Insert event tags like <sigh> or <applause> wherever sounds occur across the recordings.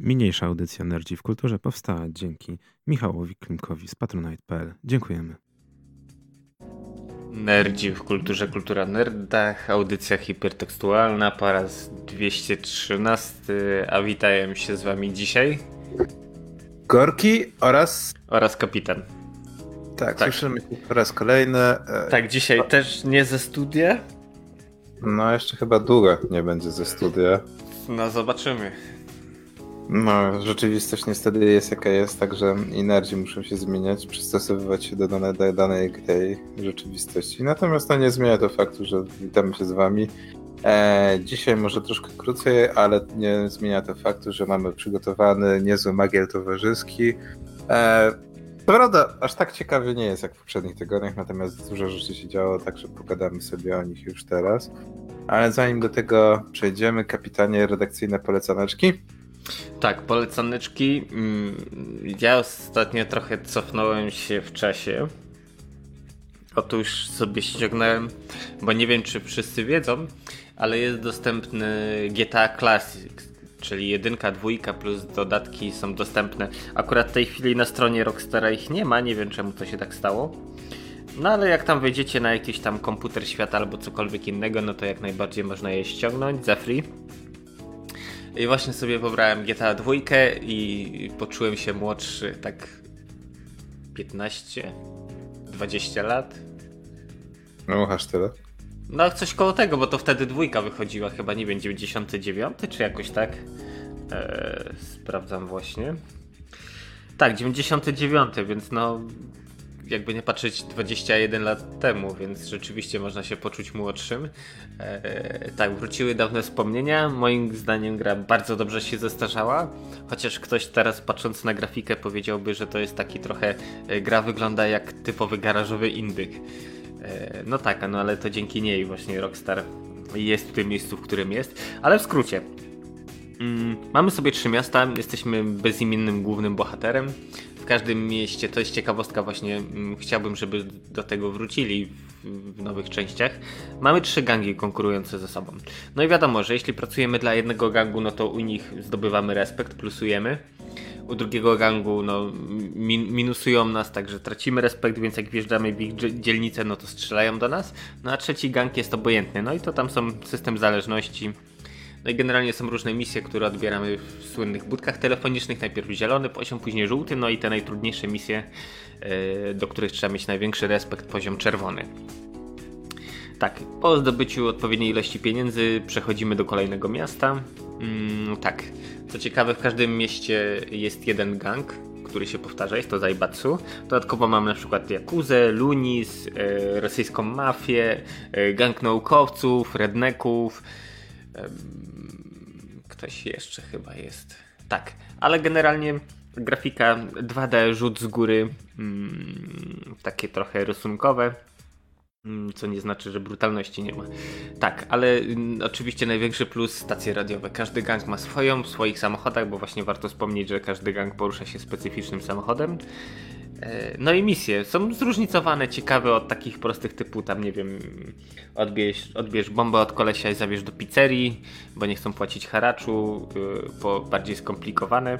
Mniejsza audycja Nerdzi w Kulturze powstała dzięki Michałowi Klimkowi z patronite.pl. Dziękujemy. Nerdzi w Kulturze, Kultura Nerdach, audycja hipertekstualna po raz 213, a witają się z wami dzisiaj Gorki oraz... Oraz Kapitan. Tak, tak. słyszymy po raz kolejny. E, tak, dzisiaj też nie ze studia. No, jeszcze chyba długo nie będzie ze studia. No, zobaczymy. No, rzeczywistość niestety jest jaka jest, także energii muszą się zmieniać, przystosowywać się do danej, danej rzeczywistości. Natomiast no, nie zmienia to faktu, że witamy się z wami. E, dzisiaj może troszkę krócej, ale nie zmienia to faktu, że mamy przygotowany niezły magiel towarzyski. E, prawda, aż tak ciekawie nie jest jak w poprzednich tygodniach, natomiast dużo rzeczy się działo, także pogadamy sobie o nich już teraz. Ale zanim do tego przejdziemy, kapitanie redakcyjne polecaneczki. Tak, polecaneczki. Mm, ja ostatnio trochę cofnąłem się w czasie. Otóż sobie ściągnąłem, bo nie wiem czy wszyscy wiedzą, ale jest dostępny GTA Classic, czyli jedynka, dwójka plus dodatki są dostępne. Akurat w tej chwili na stronie Rockstara ich nie ma, nie wiem czemu to się tak stało. No ale jak tam wejdziecie na jakiś tam komputer świata albo cokolwiek innego, no to jak najbardziej można je ściągnąć za free. I właśnie sobie pobrałem GTA 2 i poczułem się młodszy, tak 15, 20 lat. No, aż tyle. No, coś koło tego, bo to wtedy dwójka wychodziła, chyba nie wiem, 99 czy jakoś tak. Eee, sprawdzam właśnie. Tak, 99, więc no jakby nie patrzeć 21 lat temu, więc rzeczywiście można się poczuć młodszym. Eee, tak, wróciły dawne wspomnienia. Moim zdaniem gra bardzo dobrze się zestarzała, chociaż ktoś teraz patrząc na grafikę powiedziałby, że to jest taki trochę e, gra wygląda jak typowy garażowy indyk. Eee, no tak, no ale to dzięki niej właśnie Rockstar jest w tym miejscu, w którym jest. Ale w skrócie, mm, mamy sobie trzy miasta, jesteśmy bezimiennym głównym bohaterem każdym mieście, to jest ciekawostka właśnie, mm, chciałbym, żeby do tego wrócili w, nowych częściach. Mamy trzy gangi konkurujące ze sobą. No i wiadomo, że jeśli pracujemy dla jednego gangu, no to u nich zdobywamy respekt, plusujemy. U drugiego gangu no, min minusują nas, także tracimy respekt, więc jak wjeżdżamy w ich dzielnicę, no to strzelają do nas. No a trzeci gang jest obojętny. No i to tam są system zależności no i generalnie są różne misje, które odbieramy w słynnych budkach telefonicznych. Najpierw zielony poziom, później żółty, no i te najtrudniejsze misje, e, do których trzeba mieć największy respekt, poziom czerwony. Tak, po zdobyciu odpowiedniej ilości pieniędzy przechodzimy do kolejnego miasta. Mm, tak, co ciekawe, w każdym mieście jest jeden gang, który się powtarza, jest to Zaibatsu. Dodatkowo mamy na przykład Jakuzę, Lunis, e, rosyjską mafię, e, gang naukowców, redneków, Ktoś jeszcze chyba jest. Tak, ale generalnie grafika 2D, rzut z góry, mm, takie trochę rysunkowe. Mm, co nie znaczy, że brutalności nie ma. Tak, ale mm, oczywiście największy plus stacje radiowe. Każdy gang ma swoją w swoich samochodach, bo właśnie warto wspomnieć, że każdy gang porusza się specyficznym samochodem. E, no i misje są zróżnicowane, ciekawe od takich prostych typu tam nie wiem, odbierz, odbierz bombę od kolesia i zabierz do pizzerii, bo nie chcą płacić haraczu, e, po bardziej skomplikowane,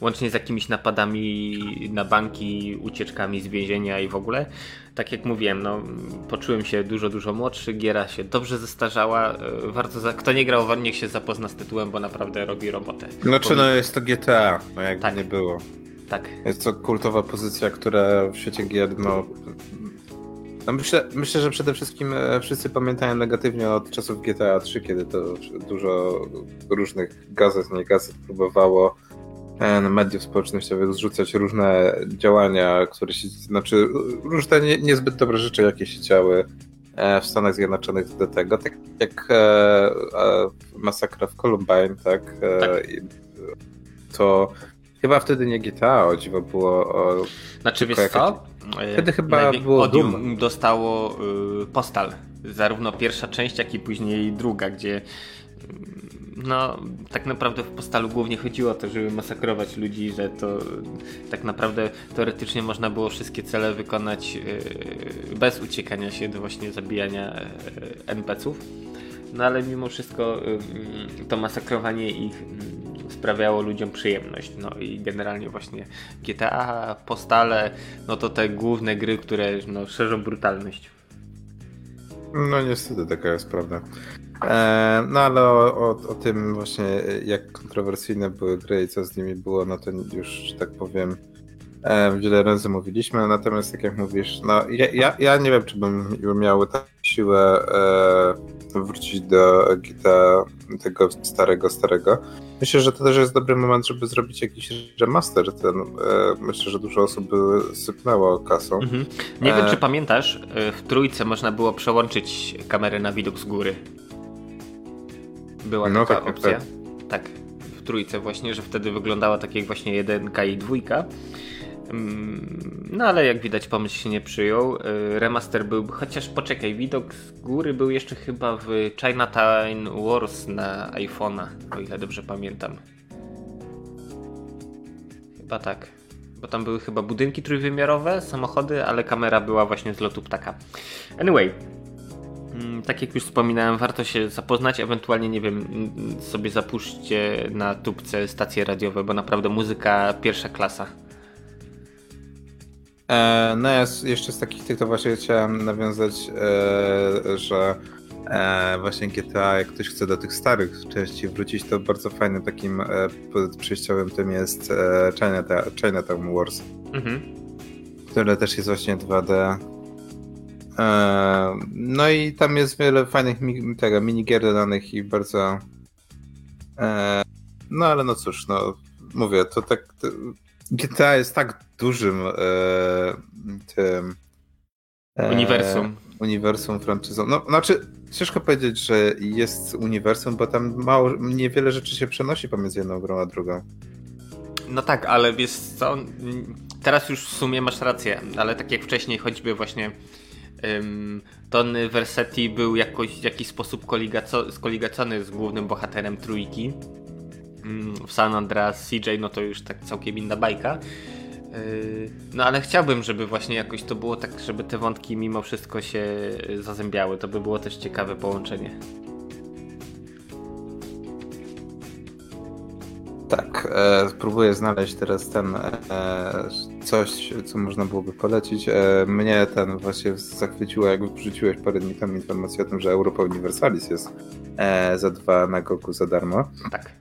łącznie z jakimiś napadami na banki, ucieczkami z więzienia i w ogóle. Tak jak mówiłem, no, poczułem się dużo, dużo młodszy, giera się dobrze zestarzała, e, warto za... kto nie grał, niech się zapozna z tytułem, bo naprawdę robi robotę. Znaczy, no jest to GTA, no jakby tak. nie było. Tak. Jest to kultowa pozycja, która w świecie gier, no, no myślę, myślę, że przede wszystkim e, wszyscy pamiętają negatywnie od czasów GTA 3, kiedy to dużo różnych gazet, nie gazet próbowało e, na mediów społecznościowych zrzucać różne działania, które się, znaczy różne nie, niezbyt dobre rzeczy, jakie się działy e, w Stanach Zjednoczonych do tego, tak jak masakra w Columbine, tak? Tak. To Chyba wtedy nie GTA, o dziwo było o... Znaczy wiesz co? Wtedy chyba było Odium dostało y, Postal. Zarówno pierwsza część, jak i później druga, gdzie y, no, tak naprawdę w Postalu głównie chodziło o to, żeby masakrować ludzi, że to tak naprawdę teoretycznie można było wszystkie cele wykonać y, bez uciekania się do właśnie zabijania NPC-ów. No ale mimo wszystko to masakrowanie ich sprawiało ludziom przyjemność. No i generalnie właśnie GTA, Postale, no to te główne gry, które no, szerzą brutalność. No niestety taka jest prawda. E, no ale o, o, o, tym właśnie jak kontrowersyjne były gry i co z nimi było, no to już tak powiem wiele razy mówiliśmy, natomiast tak jak mówisz, no ja, ja, ja nie wiem, czy bym miał taką siłę e, wrócić do GTA tego starego, starego. Myślę, że to też jest dobry moment, żeby zrobić jakiś remaster. Ten, e, myślę, że dużo osób by sypnęło kasą. Mhm. Nie wiem, czy pamiętasz, w trójce można było przełączyć kamerę na widok z góry. Była no, taka tak, opcja. Tak. tak, w trójce właśnie, że wtedy wyglądała tak jak właśnie jedynka i dwójka. Mm, no ale jak widać pomysł się nie przyjął. Y, remaster był, chociaż poczekaj, widok z góry był jeszcze chyba w Chinatown Wars na iPhone'a, o ile dobrze pamiętam. Chyba tak. Bo tam były chyba budynki trójwymiarowe, samochody, ale kamera była właśnie z lotu ptaka. Anyway, mm, tak jak już wspominałem, warto się zapoznać, ewentualnie, nie wiem, sobie zapuszczcie na tubce stacje radiowe, bo naprawdę muzyka pierwsza klasa. E, no ja jeszcze z takich tych to właśnie chciałem nawiązać, e, że e, właśnie GTA, jak ktoś chce do tych starych części wrócić, to bardzo fajnym takim przejściowym tym jest Chinatown, Chinatown Wars, mhm. które też jest właśnie 2D. No i tam jest wiele fajnych tego, minigier dodanych i bardzo no ale no cóż, no mówię, to tak GTA jest tak dużym e, tym e, uniwersum. Uniwersum franczyzą. No, znaczy, ciężko powiedzieć, że jest uniwersum, bo tam mało, niewiele rzeczy się przenosi pomiędzy jedną grą a drugą. No tak, ale wiesz co, teraz już w sumie masz rację, ale tak jak wcześniej choćby właśnie um, Tony Versetti był jakoś w jakiś sposób skoligacony z głównym bohaterem trójki, w San Andreas CJ, no to już tak całkiem inna bajka. Yy, no ale chciałbym, żeby właśnie jakoś to było tak, żeby te wątki mimo wszystko się zazębiały. To by było też ciekawe połączenie. Tak, e, spróbuję znaleźć teraz ten e, coś, co można byłoby polecić. E, mnie ten właśnie zachwyciło, jak wrzuciłeś parę dni temu informację o tym, że Europa Universalis jest e, za dwa na Goku za darmo. Tak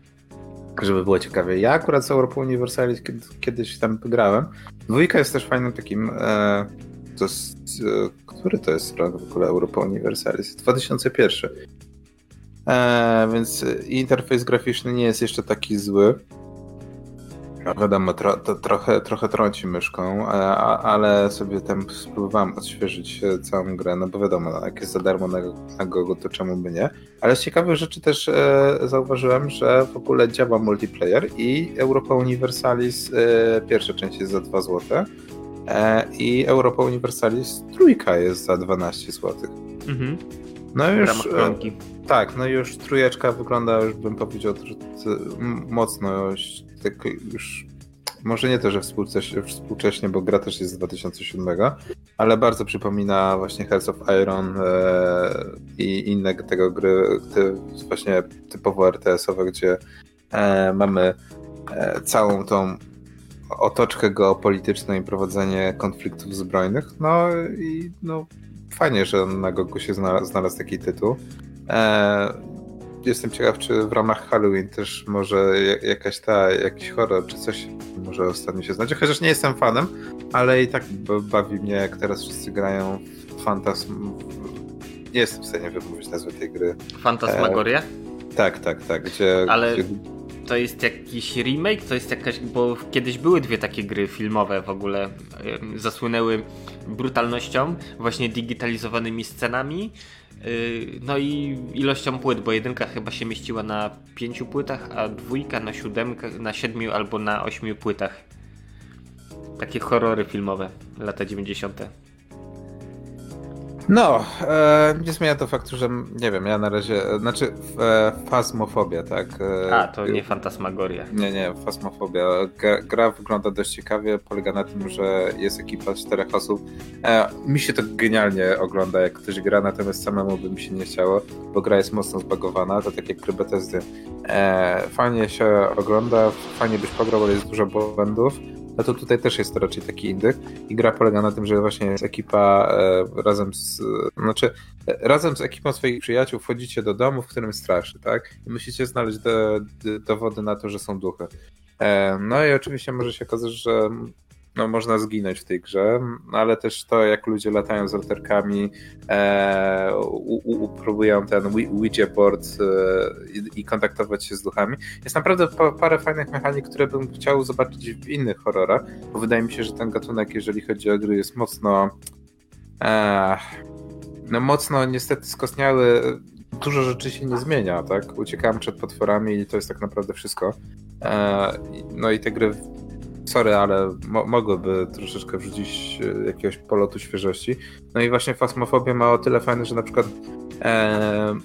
żeby było ciekawie. Ja akurat z Europą Universalis kiedyś tam grałem. Dwójka jest też fajnym takim. E, to jest, e, który to jest rok w ogóle Europa Universalis? 2001. E, więc interfejs graficzny nie jest jeszcze taki zły. Wiadomo, tro, to trochę, trochę trąci myszką, a, ale sobie tam spróbowałem odświeżyć e, całą grę, no bo wiadomo, no, jak jest za darmo na, na Gogo, to czemu by nie. Ale z ciekawych rzeczy też e, zauważyłem, że w ogóle działa multiplayer i Europa Universalis e, pierwsza część jest za 2 zł e, i Europa Universalis trójka jest za 12 zł. Mhm. No już. E, tak, no już trójeczka wygląda, już bym powiedział, mocno tak już może nie to, że współcześnie, współcześnie, bo gra też jest z 2007, ale bardzo przypomina właśnie Hearts of Iron e, i inne tego gry, te właśnie typowo RTS-owe, gdzie e, mamy e, całą tą otoczkę geopolityczną i prowadzenie konfliktów zbrojnych. No i no, fajnie, że na Gogu się znalazł, znalazł taki tytuł. Jestem ciekaw, czy w ramach Halloween też może jakaś ta, jakiś horror, czy coś może ostatnio się znajdzie. Chociaż nie jestem fanem, ale i tak bawi mnie, jak teraz wszyscy grają w Fantasm... Nie jestem w stanie wymówić nazwy tej gry. Fantasmagoria? E... Tak, tak, tak. Gdzie, ale... Gdzie... To jest jakiś remake? To jest jakaś. Bo kiedyś były dwie takie gry filmowe w ogóle. Zasłynęły brutalnością, właśnie digitalizowanymi scenami no i ilością płyt, bo jedynka chyba się mieściła na pięciu płytach, a dwójka na siódemkach, na siedmiu albo na ośmiu płytach. Takie horrory filmowe, lata 90. No, e, nie zmienia to faktu, że nie wiem, ja na razie, znaczy e, fasmofobia, tak? E, A, to nie fantasmagoria. Nie, nie, fasmofobia. Gra, gra, wygląda dość ciekawie, polega na tym, że jest ekipa czterech osób. E, mi się to genialnie ogląda, jak ktoś gra, natomiast samemu by mi się nie chciało, bo gra jest mocno zbagowana, to tak jak gry Bethesdy. E, fajnie się ogląda, fajnie byś pograł, ale jest dużo błędów no to tutaj też jest to raczej taki indyk i gra polega na tym, że właśnie jest ekipa e, razem z, znaczy e, razem z ekipą swoich przyjaciół wchodzicie do domu, w którym straszy, tak? I musicie znaleźć do, do, dowody na to, że są duchy. E, no i oczywiście może się okazać, że no, można zginąć w tej grze, ale też to, jak ludzie latają z latarkami, e, u, u, próbują ten Ouija board e, i, kontaktować się z duchami. Jest naprawdę pa, parę fajnych mechanik, które bym chciał zobaczyć w innych horrorach, bo wydaje mi się, że ten gatunek, jeżeli chodzi o gry, jest mocno e, no mocno niestety skostniały. Dużo rzeczy się nie zmienia, tak? Uciekałem przed potworami i to jest tak naprawdę wszystko. E, no i te gry sorry, ale mo mogłyby troszeczkę wrzucić e, jakiegoś polotu świeżości. No i właśnie Fasmofobia ma o tyle fajne, że na przykład e,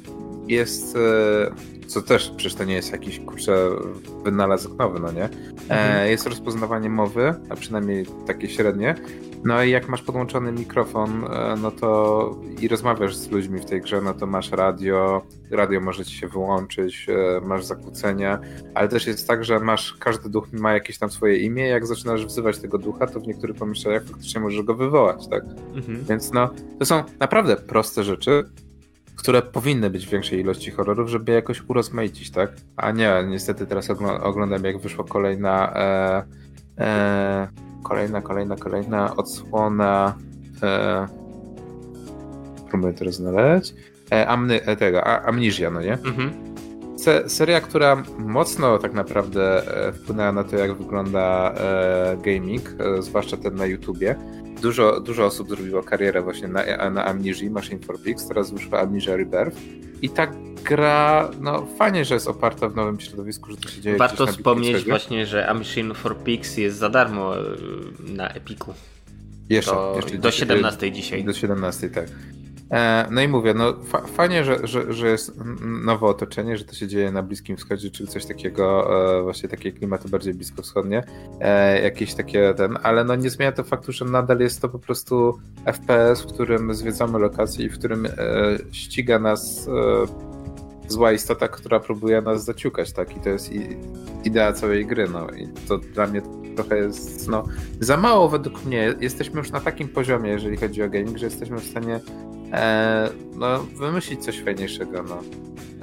jest, e, co też przecież to nie jest jakiś kurczę wynalazek nowy, no nie? E, mhm. Jest rozpoznawanie mowy, a przynajmniej takie średnie, no i jak masz podłączony mikrofon, e, no to i rozmawiasz z ludźmi w tej grze, no to masz radio, radio może ci się wyłączyć, e, masz zakłócenia, ale też jest tak, że masz, każdy duch ma jakieś tam swoje imię, jak zaczynasz wzywać tego ducha, to w niektórych pomieszczeniach faktycznie możesz go wywołać, tak? Mhm. Więc no, to są naprawdę proste rzeczy, które powinny być w większej ilości horrorów, żeby jakoś urozmaicić, tak? A nie, niestety teraz oglądam, jak wyszła kolejna e, e, kolejna, kolejna, kolejna odsłona. E, próbuję teraz znaleźć. E, amny, e, tego, a, Amnesia, no nie? Mhm. Se, seria, która mocno tak naprawdę e, wpłynęła na to, jak wygląda e, gaming, e, zwłaszcza ten na YouTubie. Dużo, dużo osób zrobiło karierę właśnie na, na Amnesia, Machine for Pigs, teraz wyszła Amnesia Rebirth. I ta gra, no fajnie, że jest oparta w nowym środowisku, że to się dzieje Warto wspomnieć właśnie, że A Machine for Pigs jest za darmo na Epiku. Jeszcze, jeszcze do 17 dzisiaj. Do 17, tak. E, no i mówię, no fajnie, że, że, że jest nowe otoczenie, że to się dzieje na Bliskim Wschodzie, czy coś takiego, e, właśnie takie klimaty bardziej bliskowschodnie, jakieś takie ten, ale no nie zmienia to faktu, że nadal jest to po prostu FPS, w którym zwiedzamy lokacje i w którym ściga nas zła istota, która próbuje nas zaciukać, tak? I to jest idea całej gry, no. I to dla mnie trochę jest, no, za mało według mnie. Jesteśmy już na takim poziomie, jeżeli chodzi o gaming, że jesteśmy w stanie e, no, wymyślić coś fajniejszego, no.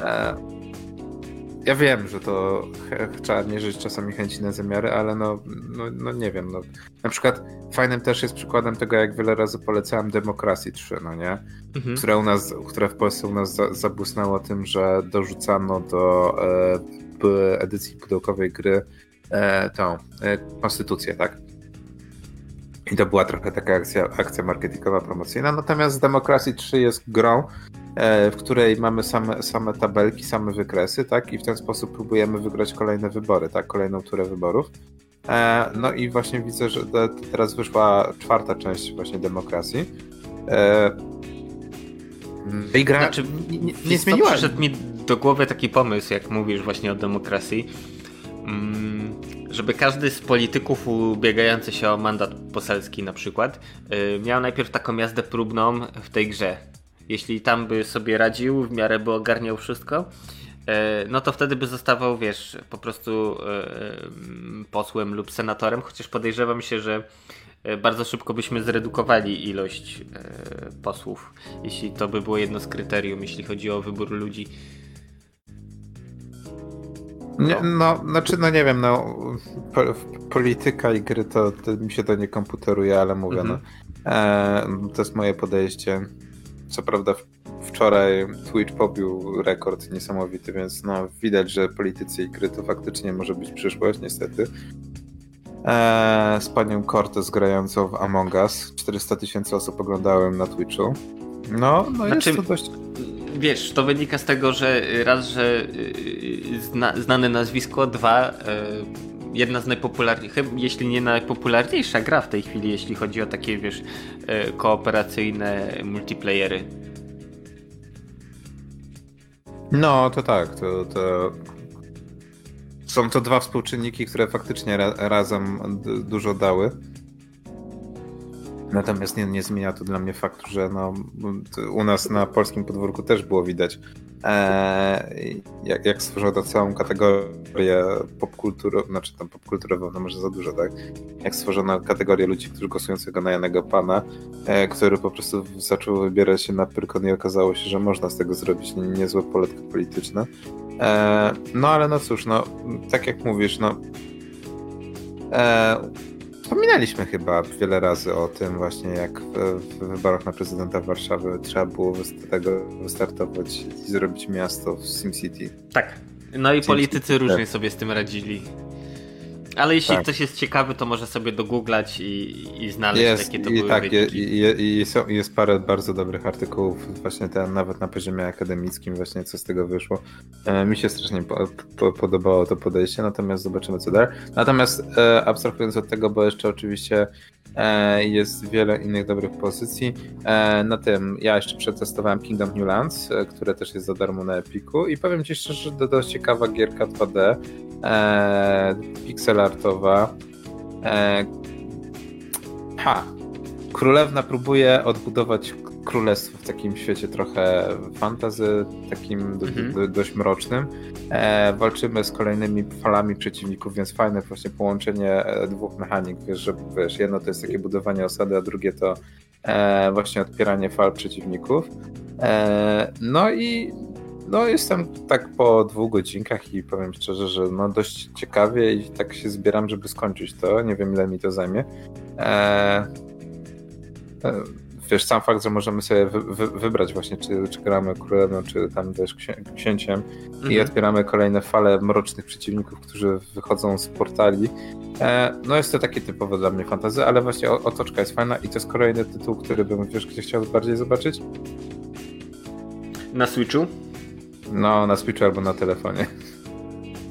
E, ja wiem, że to trzeba mierzyć czasami chęci na zamiary, ale no, no, no nie wiem. No. Na przykład fajnym też jest przykładem tego, jak wiele razy polecałem Demokracji 3, no nie? Mhm. Które, u nas, które w Polsce u nas za, zabłysnęło tym, że dorzucano do e, edycji pudełkowej gry e, tą e, konstytucję, tak? I to była trochę taka akcja, akcja marketingowa, promocyjna. Natomiast Democracy 3 jest grą, e, w której mamy same, same tabelki, same wykresy, tak? I w ten sposób próbujemy wygrać kolejne wybory, tak? Kolejną turę wyborów. E, no i właśnie widzę, że teraz wyszła czwarta część właśnie demokracji. E, I gra znaczy, nie, nie, zmieniła. Przyszedł mi do głowy taki pomysł, jak mówisz właśnie o demokracji Mm, żeby każdy z polityków ubiegający się o mandat poselski na przykład y, miał najpierw taką jazdę próbną w tej grze. Jeśli tam by sobie radził, w miarę by ogarniał wszystko, y, no to wtedy by zostawał, wiesz, po prostu y, posłem lub senatorem, chociaż podejrzewam się, że bardzo szybko byśmy zredukowali ilość posłów, jeśli to by było jedno z kryterium, jeśli chodzi o wybór ludzi nie, no, znaczy, no nie wiem, no, po, polityka i gry to, to, mi się to nie komputeruje, ale mówię, no, mhm. e, to jest moje podejście. Co prawda wczoraj Twitch pobił rekord niesamowity, więc no, widać, że politycy i gry to faktycznie może być przyszłość, niestety. E, z panią Cortez grającą w Among Us. 400 tysięcy osób oglądałem na Twitchu. No, no znaczy, jest to dość wiesz, to wynika z tego, że raz, że y, zna, znane nazwisko, dwa, y, jedna z najpopularniejszych, jeśli nie najpopularniejsza gra w tej chwili, jeśli chodzi o takie, wiesz, kooperacyjne multiplayery. No, to tak, to, to są to dwa współczynniki, które faktycznie ra razem dużo dały. Natomiast nie, nie zmienia to dla mnie faktu, że no, u nas na polskim podwórku też było widać, e, jak, jak stworzono całą kategorię popkulturową, znaczy tam popkulturową, no może za dużo, tak? Jak stworzono kategorię ludzi, którzy głosującego na Janego Pana, e, który po prostu zaczął wybierać się na Pyrkon i okazało się, że można z tego zrobić niezłe poletko polityczne. E, no ale no cóż, no tak jak mówisz, no e, Wspominaliśmy chyba wiele razy o tym właśnie, jak w, w wyborach na prezydenta Warszawy trzeba było z tego wystartować i zrobić miasto w SimCity. Tak. No i politycy różnie sobie z tym radzili. Ale jeśli tak. ktoś jest ciekawy, to może sobie dogooglać i, i znaleźć, jest, jakie to i były tak, i, i, i są, jest parę bardzo dobrych artykułów, właśnie ten, nawet na poziomie akademickim, właśnie co z tego wyszło. E, mi się strasznie po, po, podobało to podejście, natomiast zobaczymy co dalej. Natomiast e, abstrahując od tego, bo jeszcze oczywiście jest wiele innych dobrych pozycji. E, na tym ja jeszcze przetestowałem Kingdom Newlands, e, które też jest za darmo na Epiku i powiem Ci szczerze, że to dość ciekawa gierka 2D, e, pixel artowa. E, ha! Królewna próbuje odbudować królestwo w takim świecie trochę fantazy, takim do, mhm. do, dość mrocznym. E, walczymy z kolejnymi falami przeciwników, więc fajne właśnie połączenie e, dwóch mechanik. Wiesz, że wiesz, jedno to jest takie budowanie osady, a drugie to e, właśnie odpieranie fal przeciwników. E, no i no jestem tak po dwóch godzinkach i powiem szczerze, że no dość ciekawie i tak się zbieram, żeby skończyć to. Nie wiem ile mi to zajmie. Eee, wiesz, sam fakt, że możemy sobie wy, wy, wybrać właśnie, czy, czy gramy królewną, czy tam też księciem mhm. i otwieramy kolejne fale mrocznych przeciwników, którzy wychodzą z portali. E, no jest to takie typowe dla mnie fantazy, ale właśnie otoczka jest fajna i to jest kolejny tytuł, który bym, wiesz, gdzie chciał bardziej zobaczyć. Na Switchu? No, na Switchu albo na telefonie.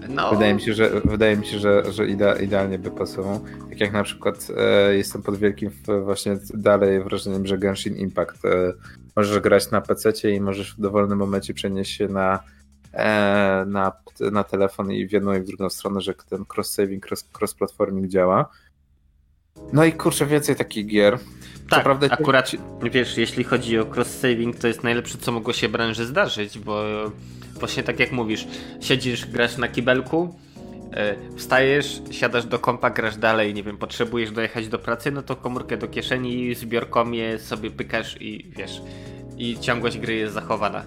No. Wydaje mi się, że, wydaje mi się, że, że idealnie by pasował. Tak jak na przykład e, jestem pod wielkim właśnie dalej wrażeniem, że Genshin Impact e, możesz grać na PC i możesz w dowolnym momencie przenieść się na, e, na, na telefon i w jedną i w drugą stronę, że ten cross-saving, cross-platforming działa. No i kurczę, więcej takich gier. Tak, prawda, akurat wiesz, jeśli chodzi o cross-saving, to jest najlepsze, co mogło się branży zdarzyć, bo właśnie tak jak mówisz, siedzisz, grasz na kibelku, e, wstajesz, siadasz do kompa, grasz dalej, nie wiem, potrzebujesz dojechać do pracy, no to komórkę do kieszeni, zbiorką je sobie pykasz i wiesz, i ciągłość gry jest zachowana.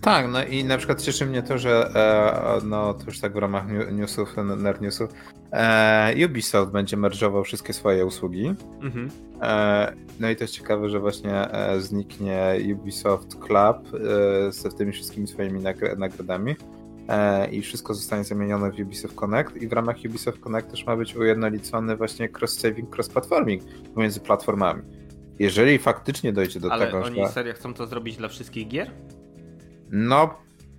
Tak, no i na przykład cieszy mnie to, że e, no to już tak w ramach newsów, nerd newsów, e, Ubisoft będzie merge'ował wszystkie swoje usługi. Mhm. E, no i to jest ciekawe, że właśnie e, zniknie Ubisoft Club e, z tymi wszystkimi swoimi nagradami e, i wszystko zostanie zamienione w Ubisoft Connect i w ramach Ubisoft Connect też ma być ujednolicony właśnie cross-saving, cross-platforming pomiędzy platformami. Jeżeli faktycznie dojdzie do Ale tego, oni że... serio chcą to zrobić dla wszystkich gier? No,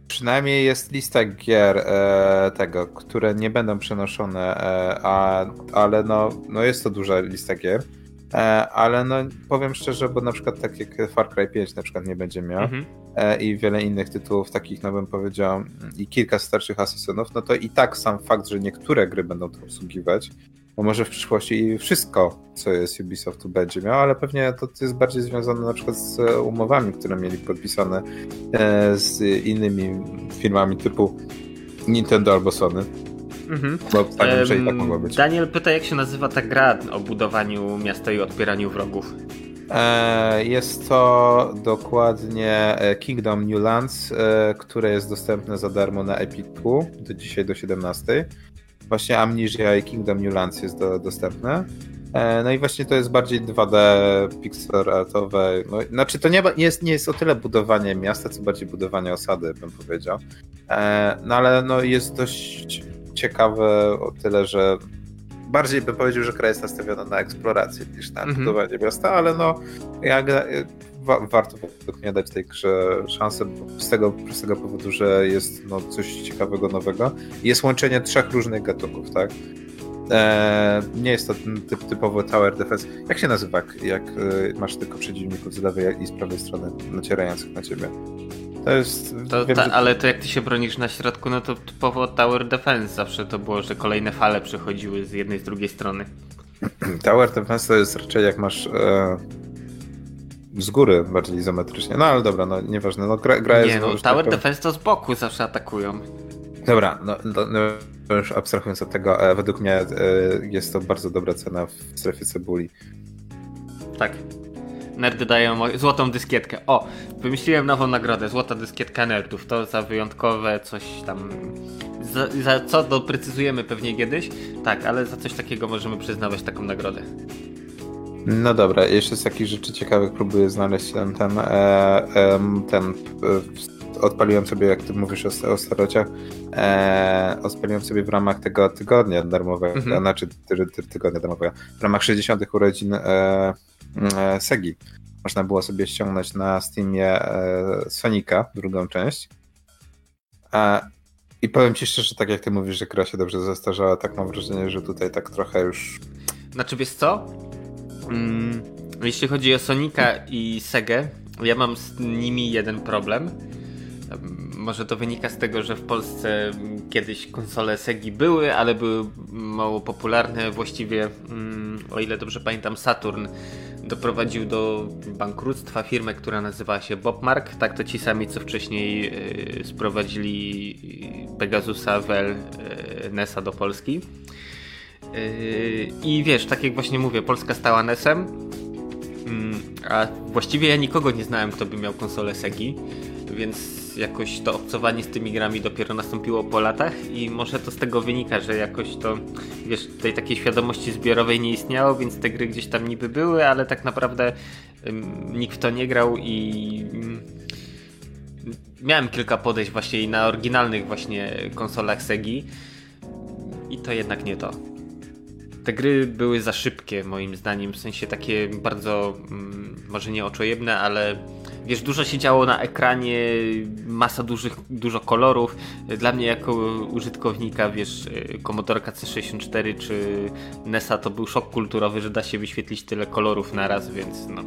przynajmniej jest lista gier e, tego, które nie będą przenoszone, e, a, ale no, no jest to duża lista gier. E, ale no powiem szczerze, bo na przykład tak jak Far Cry 5 na przykład nie będzie miał mhm. e, i wiele innych tytułów takich, no bym powiedział, i kilka starszych asesynów, no to i tak sam fakt, że niektóre gry będą to obsługiwać, bo może w przyszłości wszystko, co jest Ubisoftu będzie miał, ale pewnie to jest bardziej związane na przykład z umowami, które mieli podpisane e, z innymi firmami typu Nintendo albo Sony. Mhm. Bo tak, że i tak mogło być. Daniel pyta, jak się nazywa ta gra o budowaniu miasta i odpieraniu wrogów. E, jest to dokładnie e, Kingdom Newlands, które jest dostępne za darmo na Epicu do dzisiaj do 17 właśnie Amnesia i Kingdom Newlands jest do, dostępne. E, no i właśnie to jest bardziej 2D, pixel artowe. No, znaczy to nie, nie, jest, nie jest o tyle budowanie miasta, co bardziej budowanie osady, bym powiedział. E, no ale no, jest dość ciekawe o tyle, że bardziej bym powiedział, że kraj jest nastawiony na eksplorację niż na mm -hmm. budowanie miasta, ale no ja wa warto według mnie dać tej grze szansę z tego prostego powodu, że jest no, coś ciekawego, nowego. Jest łączenie trzech różnych gatunków, tak? E, nie jest to typ, typowo tower defense. Jak się nazywa, jak e, masz tylko przeciwników z lewej i z prawej strony nacierających na ciebie? To jest. To, wiem, ta, że... Ale to jak ty się bronisz na środku, no to typowo tower defense zawsze to było, że kolejne fale przychodziły z jednej z drugiej strony. Tower defense to jest raczej jak masz. E, z góry bardziej izometrycznie. No ale dobra, no nieważne. No, gra, gra nie, no, Tower Defense to z boku zawsze atakują. Dobra, no, no, no już abstrahując od tego, e, według mnie e, jest to bardzo dobra cena w strefie cebuli. Tak. Nerdy dają złotą dyskietkę. O, wymyśliłem nową nagrodę. Złota dyskietka nerdów. To za wyjątkowe coś tam. Za, za co doprecyzujemy pewnie kiedyś. Tak, ale za coś takiego możemy przyznawać taką nagrodę. No dobra, jeszcze z takich rzeczy ciekawych próbuję znaleźć ten, ten, e, ten e, odpaliłem sobie, jak ty mówisz o, o starociach, e, odpaliłem sobie w ramach tego tygodnia darmowego, mhm. znaczy ty, ty, tygodnia darmowego, w ramach 60 urodzin e, e, Segi. Można było sobie ściągnąć na Steamie e, Sonika, drugą część. E, I powiem ci szczerze, tak jak ty mówisz, że gra się dobrze zestarzała, tak mam wrażenie, że tutaj tak trochę już... Znaczy wiesz co? Mm, jeśli chodzi o Sonika i Segę, ja mam z nimi jeden problem. Może to wynika z tego, że w Polsce kiedyś konsole Segi były, ale były mało popularne. Właściwie, mm, o ile dobrze pamiętam, Saturn doprowadził do bankructwa firmę, która nazywała się Bobmark. Tak to ci sami, co wcześniej y, sprowadzili Pegasusa, Vel, y, Nesa do Polski. Yy, I wiesz, tak jak właśnie mówię, Polska stała NES-em, mm, a właściwie ja nikogo nie znałem, kto by miał konsolę Segi, więc jakoś to obcowanie z tymi grami dopiero nastąpiło po latach i może to z tego wynika, że jakoś to, wiesz, tej takiej świadomości zbiorowej nie istniało, więc te gry gdzieś tam niby były, ale tak naprawdę nikt w to nie grał i mm, miałem kilka podejść właśnie na oryginalnych właśnie konsolach Segi i to jednak nie to te gry były za szybkie moim zdaniem, w sensie takie bardzo, mm, może nie oczojebne, ale wiesz, dużo się działo na ekranie, masa dużych, dużo kolorów. Dla mnie jako użytkownika, wiesz, Commodore C64 czy NESa to był szok kulturowy, że da się wyświetlić tyle kolorów na raz, więc no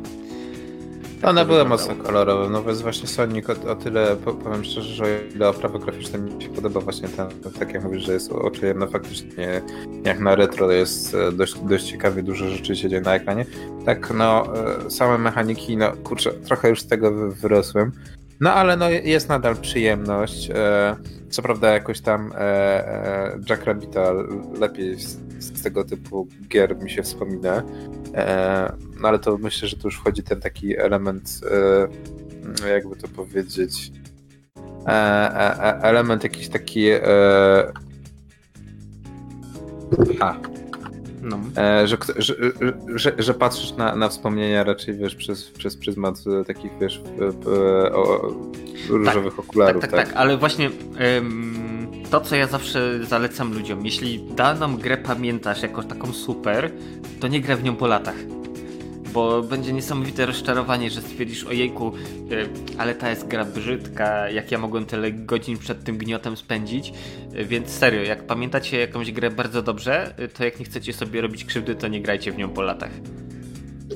one były mocno kolorowe, no więc właśnie Sonic o, o, tyle, powiem szczerze, że o ile oprawa graficzna mi się podoba właśnie ten, tak jak mówisz, że jest oczywiste, faktycznie jak na retro jest e, dość, dość ciekawie, dużo rzeczy się dzieje na ekranie, tak no e, same mechaniki, no kurczę, trochę już z tego wyrosłem, no ale no jest nadal przyjemność, e, co prawda jakoś tam Jack Rabbita lepiej z, tego typu gier mi się wspomina, E, no ale to myślę, że tu już wchodzi ten taki element, e, jakby to powiedzieć, e, element jakiś taki. A. No. Że, że, że, że, patrzysz na, na wspomnienia raczej wiesz przez, przez pryzmat takich wiesz o, różowych tak, okularów. Tak, tak, tak, tak, ale właśnie to, co ja zawsze zalecam ludziom, jeśli daną grę pamiętasz jako taką super, to nie grę w nią po latach. Bo będzie niesamowite rozczarowanie, że stwierdzisz, ojejku, e, ale ta jest gra brzydka, jak ja mogłem tyle godzin przed tym gniotem spędzić. E, więc serio, jak pamiętacie jakąś grę bardzo dobrze, e, to jak nie chcecie sobie robić krzywdy, to nie grajcie w nią po latach.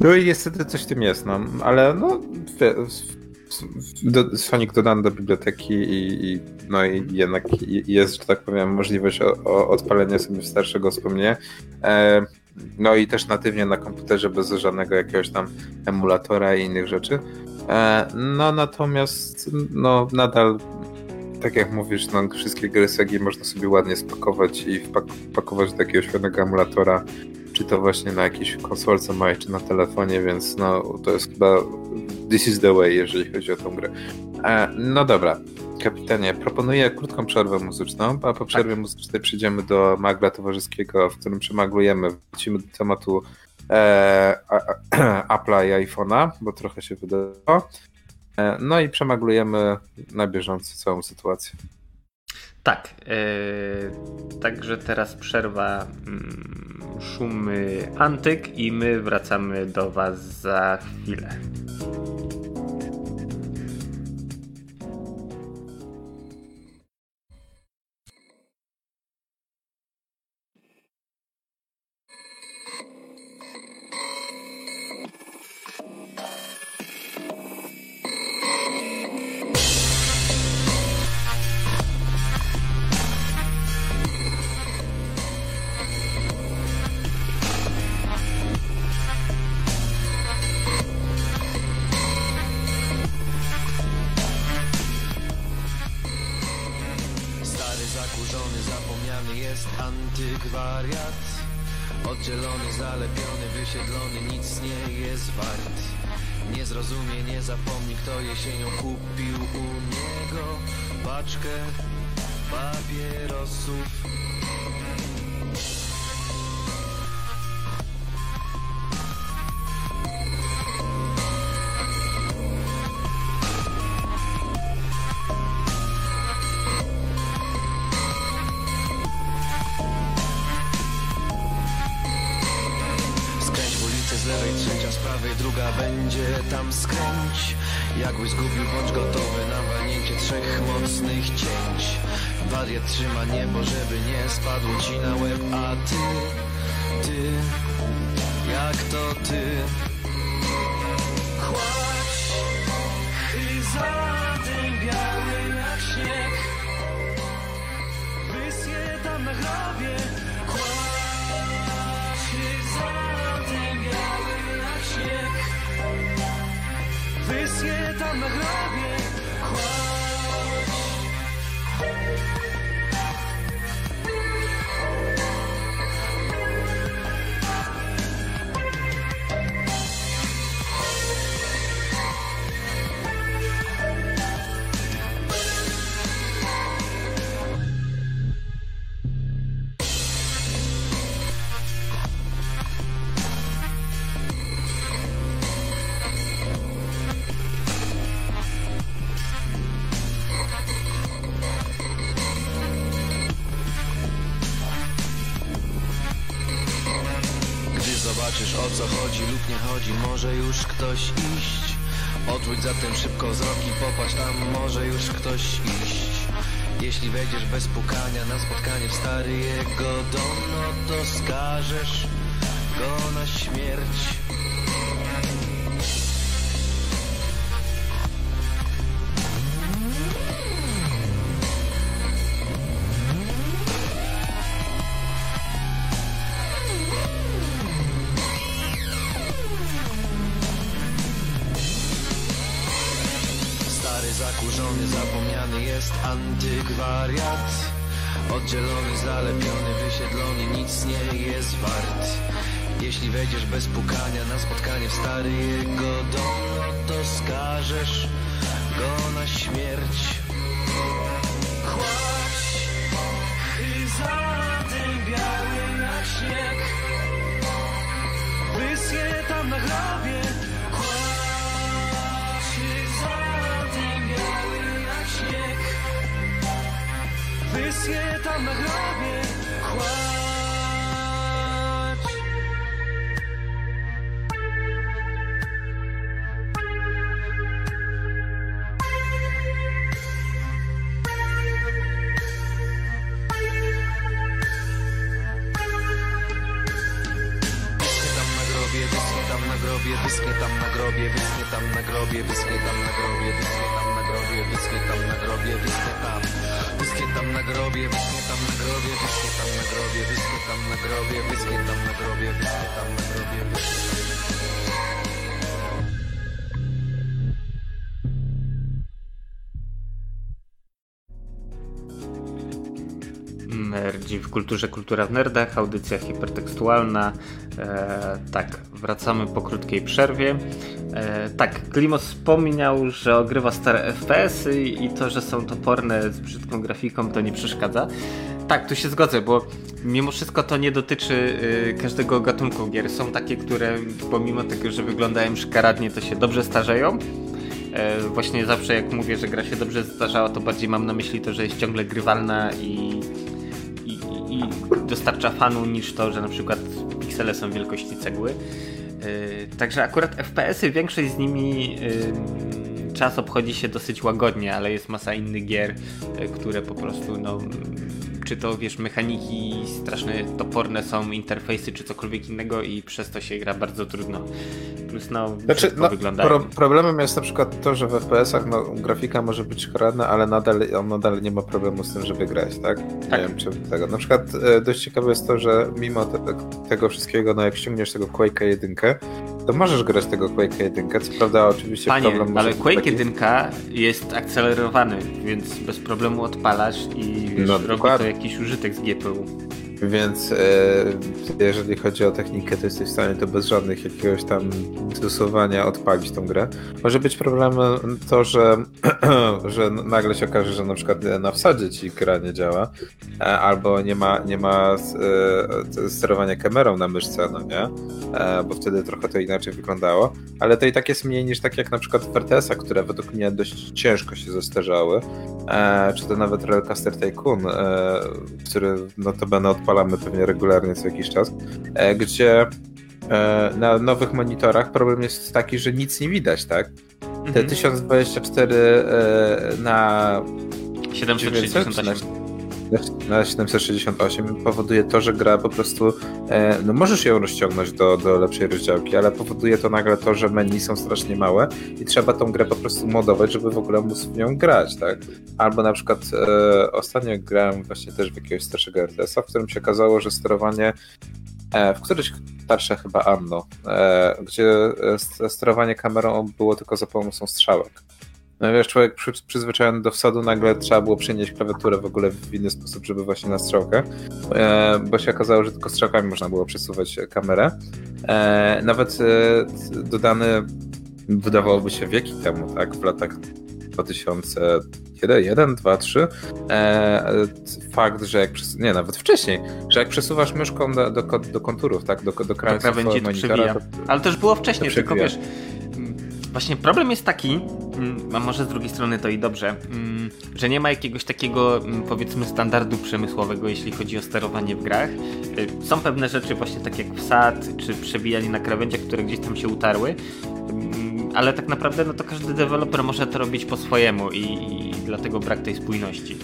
No i niestety coś w tym jest, no, ale no, do, Sonic dodany do biblioteki i, i, no i jednak jest, że tak powiem, możliwość o, o odpalenia sobie starszego wspomnienia. E, no i też natywnie na komputerze bez żadnego jakiegoś tam emulatora i innych rzeczy. E, no natomiast no nadal tak jak mówisz, no, wszystkie gry Segi można sobie ładnie spakować i wpakować do takiego świetnego emulatora, czy to właśnie na jakiejś konsolce małej, czy na telefonie, więc no to jest chyba this is the way, jeżeli chodzi o tą grę. E, no dobra, kapitanie, proponuję krótką przerwę muzyczną, a po przerwie tak. muzycznej przejdziemy do magla towarzyskiego, w którym przemaglujemy, wrócimy do tematu e, <clears throat> Apple'a i iPhone'a, bo trochę się wydało. E, no i przemaglujemy na bieżąco całą sytuację. Tak. Yy, także teraz przerwa yy, szumy antyk i my wracamy do Was za chwilę. Może już ktoś iść. Odwróć zatem szybko wzrok i popatrz tam, może już ktoś iść. Jeśli wejdziesz bez pukania na spotkanie w stary jego dom, no to skażesz go na śmierć. Zalepiony, wysiedlony, nic nie jest wart. Jeśli wejdziesz bez pukania na spotkanie w stary jego dom No to skażesz go na śmierć. Kładź i zadębiały jak śnieg Wyschnie tam na grobie Kładź i zadębiały jak śnieg Wyschnie tam na grobie Nerdzi w kulturze, kultura w nerdach, audycja hipertekstualna. E, tak, wracamy po krótkiej przerwie. E, tak, Klimos wspomniał, że ogrywa stare FPS-y i to, że są toporne z brzydką grafiką, to nie przeszkadza. Tak, tu się zgodzę, bo mimo wszystko to nie dotyczy y, każdego gatunku gier. Są takie, które pomimo tego, że wyglądają szkaradnie, to się dobrze starzeją. E, właśnie zawsze jak mówię, że gra się dobrze zdarzała, to bardziej mam na myśli to, że jest ciągle grywalna i, i, dostarcza fanu niż to, że na przykład piksele są wielkości cegły. E, Także akurat FPS-y, większość z nimi ym, czas obchodzi się dosyć łagodnie, ale jest masa innych gier, e, które po prostu no czy to wiesz, mechaniki straszne, toporne są, interfejsy czy cokolwiek innego i przez to się gra bardzo trudno. Plus no, Znaczy, no, wyglądają. pro, problemem jest na przykład to, że w FPS-ach no, grafika może być szkaradna, ale nadal, on nadal nie ma problemu z tym, żeby grać, tak? Nie Tak. wiem, czy tego. Na przykład e, dość ciekawe jest to, że mimo te, tego wszystkiego, no jak ściągniesz tego Quake'a 1, to możesz grać tego Quake'a 1. Co prawda oczywiście Panie, problem ale Quake taki- 1 jest akcelerowany, więc bez problemu odpalasz i wiesz, No, robi to jakiś użytek z GPU. Więc e, jeżeli chodzi o technikę, to jesteś w stanie to bez żadnych jakiegoś tam stosowania odpalić tą grę. Może być problemem to, że, <clears throat> że nagle się okaże, że na przykład na wsadzie ci gra nie działa, e, albo nie ma, nie ma e, sterowania kamerą na myszce, no nie? E, bo wtedy trochę to inaczej wyglądało. Ale to i tak jest mniej niż tak jak na przykład w RTS-a, które według mnie dość ciężko się zestarzały, e, czy to nawet Railcaster Tycoon, e, który notabene odpalił odpalamy pewnie regularnie co jakiś czas, e, gdzie e, na nowych monitorach problem jest taki, że nic nie widać, tak? Te 1024 mhm. e, na 768 na 768 powoduje to, że gra po prostu, no możesz ją rozciągnąć do, do lepszej rozdziałki, ale powoduje to nagle to, że menu są strasznie małe i trzeba tą grę po prostu modować, żeby w ogóle móc w nią grać, tak? Albo na przykład e, ostatnio grałem właśnie też w jakiegoś starszego RTS-a, w którym się okazało, że sterowanie e, w którymś starsze chyba Anno, e, gdzie sterowanie kamerą było tylko za pomocą strzałek. No wiesz, człowiek przy, przyzwyczajony do wsadu, nagle trzeba było przenieść klawiaturę w ogóle w inny sposób, żeby właśnie na strzałkę, e, bo się okazało, że tylko strzałkami można było przesuwać kamerę. E, nawet e, dodany wydawałoby się wieki temu, tak, w latach 2001, 1, 2, 3, fakt, że jak, nie, nawet wcześniej, że jak przesuwasz myszką do, do, do konturów, tak, do, do krańców do monitora, to, Ale też było wcześniej, tylko wiesz, Właśnie problem jest taki, mm, a może z drugiej strony to i dobrze, mm, że nie ma jakiegoś takiego mm, powiedzmy standardu przemysłowego, jeśli chodzi o sterowanie w grach. Y, są pewne rzeczy właśnie tak jak wsad, czy przebijanie na krawędziach, które gdzieś tam się utarły, ale tak naprawdę no to każdy deweloper może to robić po swojemu i, i dlatego brak tej spójności.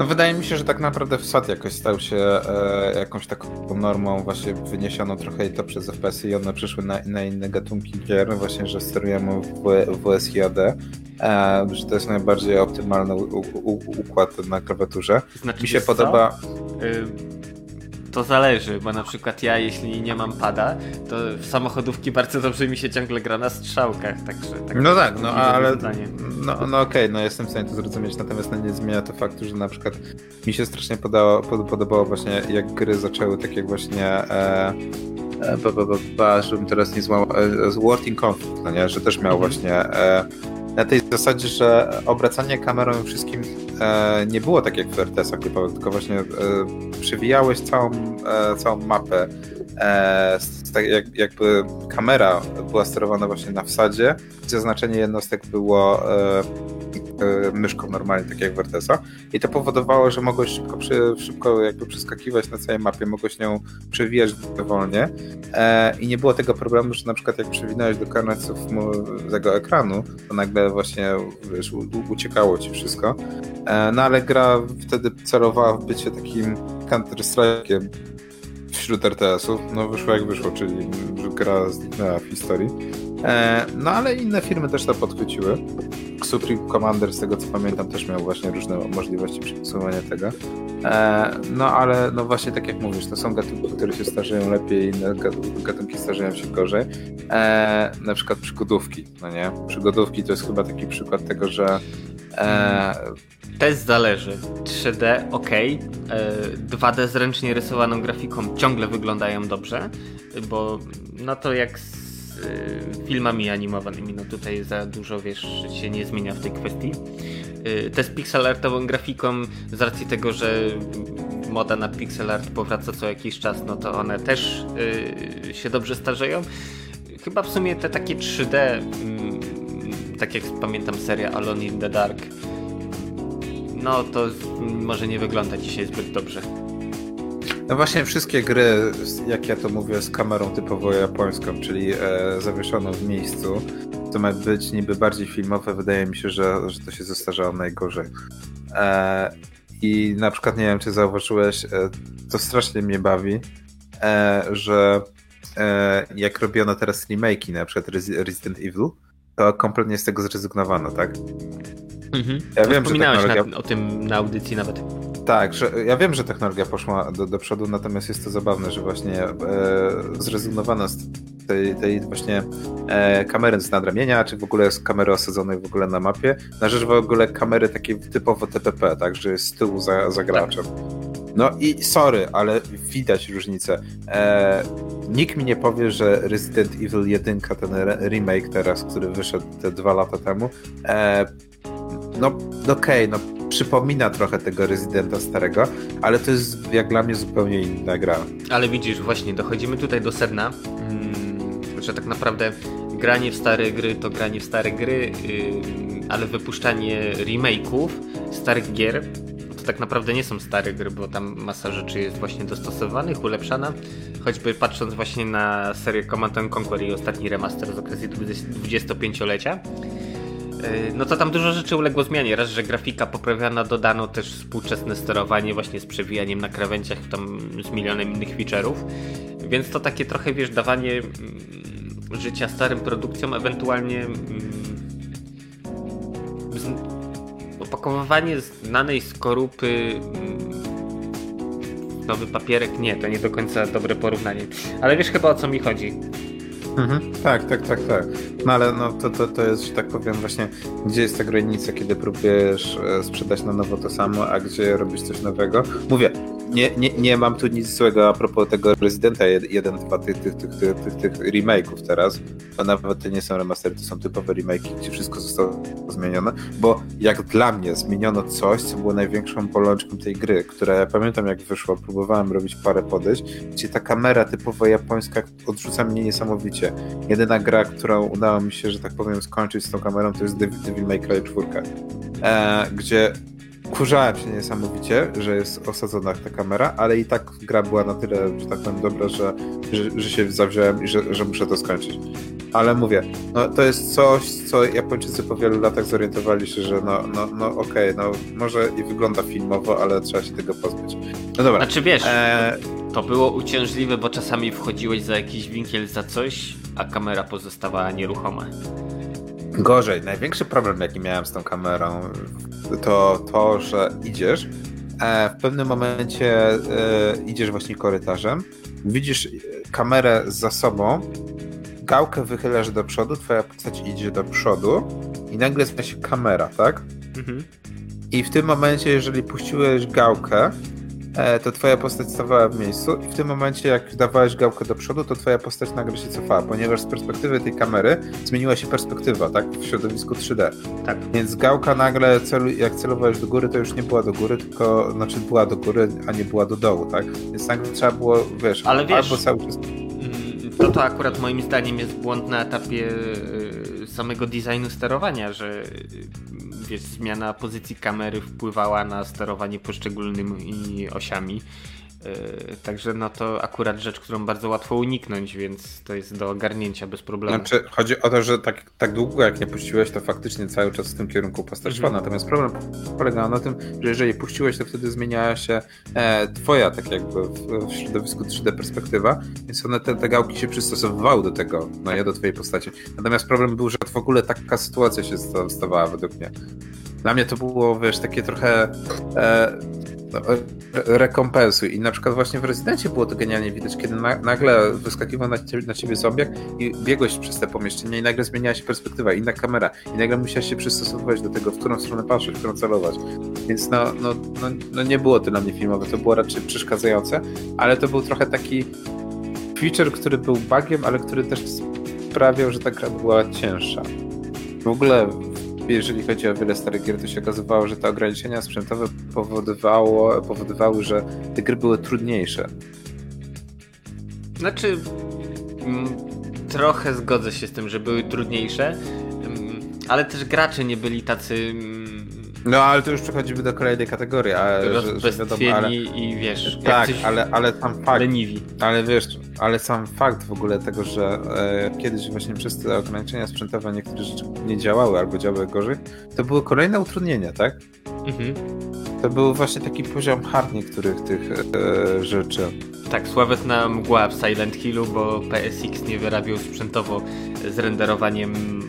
No wydaje mi się, że tak naprawdę WSAD jakoś stał się e, jakąś taką normą właśnie wyniesioną trochę i to przez FPS i. One przyszły na, na inne gatunki gier, właśnie, że sterujemy w, w WSJD, e, że to jest najbardziej optymalny u, u, układ na klawiaturze. Znaczy, Mi się podoba... Y to zależy, bo na przykład ja, jeśli nie mam pada, to w samochodówki bardzo dobrze mi się ciągle gra na strzałkach, także... Tak no tak, no ale... No, no okej, okay, no jestem w stanie to zrozumieć, natomiast no, nie zmienia to faktu, że na przykład mi się strasznie podało, podobało właśnie, jak gry zaczęły tak jak właśnie... E, e, ba, ba, ba, ba, żebym teraz nie złamał, e, Working Conflict, no nie, że też miał mhm. właśnie e, na tej zasadzie, że obracanie kamerą wszystkim e, nie było tak jak w RTS-ach typowych, tylko właśnie e, całą, e, całą mapę. E, tak jak, jakby kamera była sterowana właśnie na wsadzie, zaznaczenie jednostek było E, myszką normalnie, tak jak w RTS-a i to powodowało, że mogłeś szybko, przy, szybko jakby przeskakiwać na całej mapie, mogłeś nią przewijać dowolnie e, i nie było tego problemu, że na przykład jak przewinąłeś do końców tego ekranu, to nagle właśnie wiesz, uciekało ci wszystko. E, no ale gra wtedy celowała w bycie takim Counter-Strike'iem wśród RTS-ów. No wyszło jak wyszło, czyli gra zniknęła w historii. E, no ale inne firmy też to podchwyciły. Supreme Commander, z tego co pamiętam, też miał właśnie różne możliwości przesuwania tego. E, no ale no właśnie tak jak mówisz, to są gatunki, które się starzeją lepiej, inne gatunki starzeją się gorzej. E, na przykład przygodówki, no nie? Przygodówki to jest chyba taki przykład tego, że e, też zależy. 3D ok, 2D z ręcznie rysowaną grafiką ciągle wyglądają dobrze, bo no to jak filmami animowanymi. No tutaj za dużo, wiesz, się nie zmienia w tej kwestii. Y, te z pixel artową grafiką, z racji tego, że moda na pixel art powraca co jakiś czas, no to one też y, się dobrze starzeją. Chyba w sumie te takie 3D, mm, tak jak pamiętam seria Alone in the Dark, no to może nie wygląda dzisiaj zbyt dobrze. No właśnie wszystkie gry, jak ja to mówię, z kamerą typowo japońską, czyli e, zawieszoną w miejscu, to ma być niby bardziej filmowe, wydaje mi się, że, że to się zestarzało najgorzej. E, I na przykład, nie wiem, czy zauważyłeś, e, to strasznie mnie bawi, e, że e, jak robiono teraz remake'i, na przykład Resident Evil, to kompletnie z tego zrezygnowano, tak? Mhm. Ja wiem, że technologia... na, o tym na audycji nawet. Tak, że ja wiem, że technologia poszła do, do przodu, natomiast jest to zabawne, że właśnie e, zrezygnowano z tej, tej właśnie e, kamery z nadramienia, czy w ogóle z kamery osadzonej w ogóle na mapie, na rzecz w ogóle kamery takiej typowo TPP, tak, że jest z tyłu za, za graczem. No i sorry, ale widać różnicę. E, nikt mi nie powie, że Resident Evil 1, ten remake teraz, który wyszedł te dwa lata temu, e, no okej, okay, no przypomina trochę tego Residenta starego, ale to jest jak dla mnie zupełnie inna gra. Ale widzisz, właśnie dochodzimy tutaj do sedna, hmm, że tak naprawdę granie w stare gry to granie w stare gry, yy, ale wypuszczanie remake'ów starych gier to tak naprawdę nie są stare gry, bo tam masa rzeczy jest właśnie dostosowanych, ulepszana. Choćby patrząc właśnie na serię Command Conquer i ostatni remaster z okazji 25-lecia, y, no to tam dużo rzeczy uległo zmianie. Raz, że grafika poprawiana, dodano też współczesne sterowanie właśnie z przewijaniem na krawędziach, tam z milionem innych feature'ów. Więc to takie trochę, wiesz, dawanie mm, życia starym produkcjom, ewentualnie mm, opakowywanie znanej skorupy mm, nowy papierek, nie, to nie do końca dobre porównanie. Ale wiesz chyba o co mi chodzi. Mhm. Tak, tak, tak, tak. No ale no, to, to, to jest, że tak powiem, właśnie, gdzie jest ta granica, kiedy próbujesz e, sprzedać na nowo to samo, a gdzie robisz coś nowego. Mówię, nie, nie, nie mam tu nic złego a propos tego Residenta 1, 2, tych, tych, tych, tych, tych, tych remake'ów teraz, bo nawet to nie są remastery, to są typowe remake'i, gdzie wszystko zostało zmienione, bo jak dla mnie zmieniono coś, co było największą bolączką tej gry, która ja pamiętam jak wyszła, próbowałem robić parę podejść, gdzie ta kamera typowo japońska odrzuca mnie niesamowicie. Jedyna gra, którą udało mi się, że tak powiem, skończyć z tą kamerą, to jest Devil May Cry 4, e, gdzie Kurzałem się niesamowicie, że jest osadzona ta kamera, ale i tak gra była na tyle, że tak powiem, dobra, że, że, że się zawziąłem i że, że muszę to skończyć. Ale mówię, no to jest coś, co Japończycy po wielu latach zorientowali się, że no, no, no okej, okay, no może i wygląda filmowo, ale trzeba się tego pozbyć. No dobra. Znaczy wiesz, e... to było uciążliwe, bo czasami wchodziłeś za jakiś winkiel za coś, a kamera pozostawała nieruchoma. Gorzej. Największy problem, jaki miałem z tą kamerą, to to, że idziesz, e, w pewnym momencie e, idziesz właśnie korytarzem, widzisz kamerę za sobą, gałkę wychylasz do przodu, twoja postać idzie do przodu i nagle zmienia się kamera, tak? Mhm. I w tym momencie, jeżeli puściłeś gałkę, to twoja postać stawała w miejscu i w tym momencie jak dawałeś gałkę do przodu, to twoja postać nagle się cofała, ponieważ z perspektywy tej kamery zmieniła się perspektywa, tak? W środowisku 3D. Tak. Więc gałka nagle, celu, jak celowałeś do góry, to już nie była do góry, tylko, znaczy była do góry, a nie była do dołu, tak? Więc nagle trzeba było, wiesz, Ale wiesz, albo cały czas... Mm, to to akurat moim zdaniem jest błąd na etapie y, samego designu sterowania, że wiesz, zmiana pozycji kamery wpływała na sterowanie poszczególnymi osiami. Yy, także no to akurat rzecz, którą bardzo łatwo uniknąć, więc to jest do ogarnięcia bez problemu. Znaczy, chodzi o to, że tak, tak długo jak nie puściłeś, to faktycznie cały czas w tym kierunku postać szła. Mhm. Natomiast problem polegał na tym, że jeżeli puściłeś, to wtedy zmieniała się e, twoja, tak jakby w, w, środowisku 3D perspektywa, więc one te, te gałki się przystosowywały do tego, no do twojej postaci. Natomiast problem był, że w ogóle taka sytuacja się stawała według mnie. Dla mnie to było, wiesz, takie trochę e, no, rekompensuj. I na przykład właśnie w Rezydencie było to genialnie widać, kiedy na, nagle wyskakiwał na ciebie, na ciebie i biegłeś przez te pomieszczenia i nagle zmieniała się perspektywa, inna kamera i nagle musiałeś się przystosowywać do tego, w którą stronę patrzeć, w którą celować. Więc no, no, no, no nie było to dla mnie filmowe, to było raczej przeszkadzające, ale to był trochę taki feature, który był bugiem, ale który też sprawiał, że ta gra była cięższa. W ogóle jeżeli chodzi o wiele starych gier, to się okazywało, że te ograniczenia sprzętowe powodowało, powodowały, że te gry były trudniejsze. Znaczy, mm, trochę zgodzę się z tym, że były trudniejsze, mm, ale też gracze nie byli tacy mm, no ale to już przechodzimy do kolejnej kategorii, ale że, że wiadomo, ale... i wiesz, tak, ale, ale sam fakt, leniwi. ale wiesz, ale sam fakt w ogóle tego, że e, kiedyś właśnie przez te ograniczenia sprzętowe niektóre rzeczy nie działały albo działały gorzej, to były kolejne utrudnienia, tak? Mhm. To był właśnie taki poziom hard niektórych tych e, rzeczy. Tak, sławetna mgła w Silent Hillu, bo PSX nie wyrabiał sprzętowo z renderowaniem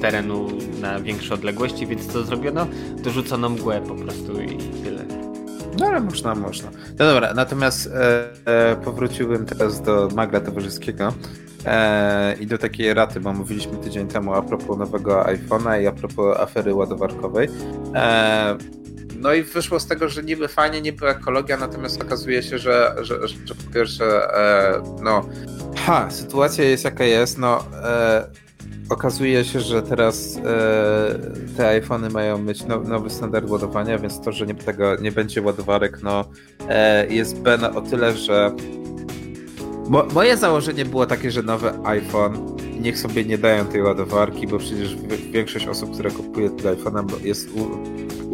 terenu na większe odległości, więc co zrobiono? Dorzucono mgłę po prostu i tyle. No ale można, można. No dobra, natomiast e, e, powróciłbym teraz do magla towarzyskiego e, i do takiej raty, bo mówiliśmy tydzień temu a propos nowego iPhone'a i a propos afery ładowarkowej. E, no i wyszło z tego, że niby fajnie, niby ekologia, natomiast okazuje się, że, że, że po pierwsze, e, no, ha, sytuacja jest jaka jest, no, e, okazuje się, że teraz e, te iPhony mają mieć now, nowy standard ładowania, więc to, że nie, tego, nie będzie ładowarek, no, e, jest B na o tyle, że Mo, moje założenie było takie, że nowy iPhone niech sobie nie dają tej ładowarki, bo przecież większość osób, które kupuje tego iPhone'a jest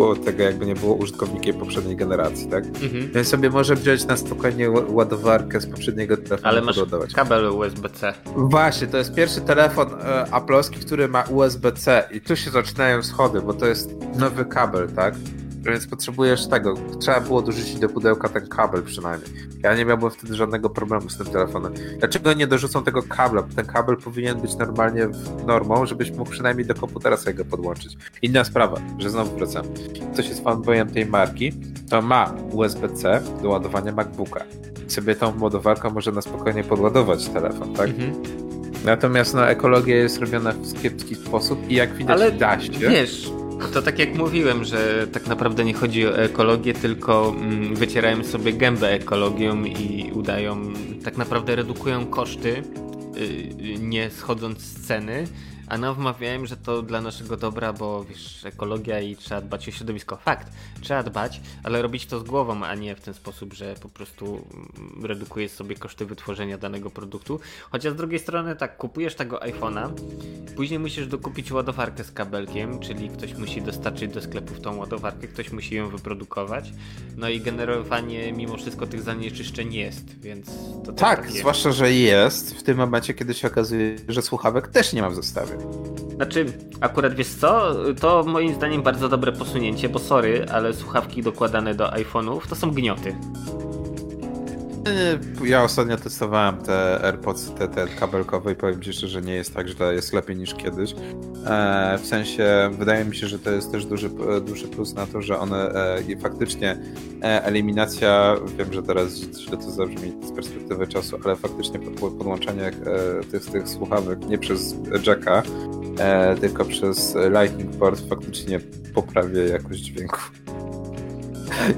było tego jakby nie było użytkownikiem poprzedniej generacji, tak? Mhm. Więc sobie może wziąć na spokojnie ładowarkę z poprzedniego telefonu Ale masz podładować. kabel USB-C. Właśnie, to jest pierwszy telefon e, Apple'owski, który ma USB-C i tu się zaczynają schody, bo to jest nowy kabel, tak? Więc potrzebujesz tego. Trzeba było dorzucić do pudełka ten kabel przynajmniej. Ja nie miałbym wtedy żadnego problemu z tym telefonem. Dlaczego nie dorzucą tego kabla? Ten kabel powinien być normalnie normą, żebyś mógł przynajmniej do komputera sobie go podłączyć. Inna sprawa, że znowu wracam. Ktoś jest fanboyem tej marki, to ma USB-C do ładowania MacBooka. Sobie tą ładowarką może na spokojnie podładować telefon, tak? Mhm. Natomiast no, ekologia jest robiona w kiepski sposób i jak widać Ale da się. Wiesz, to tak jak mówiłem, że tak naprawdę nie chodzi o ekologię, tylko mm, wycierają sobie gębę ekologią i udają, tak naprawdę redukują koszty, y, nie schodząc z ceny, a nam wmawiałem, że to dla naszego dobra, bo wiesz, ekologia i trzeba dbać o środowisko. Fakt, trzeba dbać, ale robić to z głową, a nie w ten sposób, że po prostu mm, redukujesz sobie koszty wytworzenia danego produktu. Chociaż z drugiej strony tak, kupujesz tego iPhone'a, później musisz dokupić ładowarkę z kabelkiem, czyli ktoś musi dostarczyć do sklepów tą ładowarkę, ktoś musi ją wyprodukować. No i generowanie mimo wszystko tych zanieczyszczeń jest, więc to tak, tak zwłaszcza, że jest w tym momencie, kiedy się okazuje, że słuchawek też nie ma w zestawie. Znaczy, akurat wiesz co, to moim zdaniem bardzo dobre posunięcie, bo sorry, ale słuchawki dokładane do iPhone'ów to są gnioty. Ja ostatnio testowałem te AirPods, te, te kabelkowe i powiem Ci szczerze, że nie jest tak źle, jest lepiej niż kiedyś. E, w sensie, wydaje mi się, że to jest też duży, duży plus na to, że one e, faktycznie e, eliminacja, wiem, że teraz źle to zabrzmi z perspektywy czasu, ale faktycznie pod, podłączanie e, tych, tych słuchawek nie przez jacka, e, tylko przez Lightning Port faktycznie poprawia jakość dźwięku.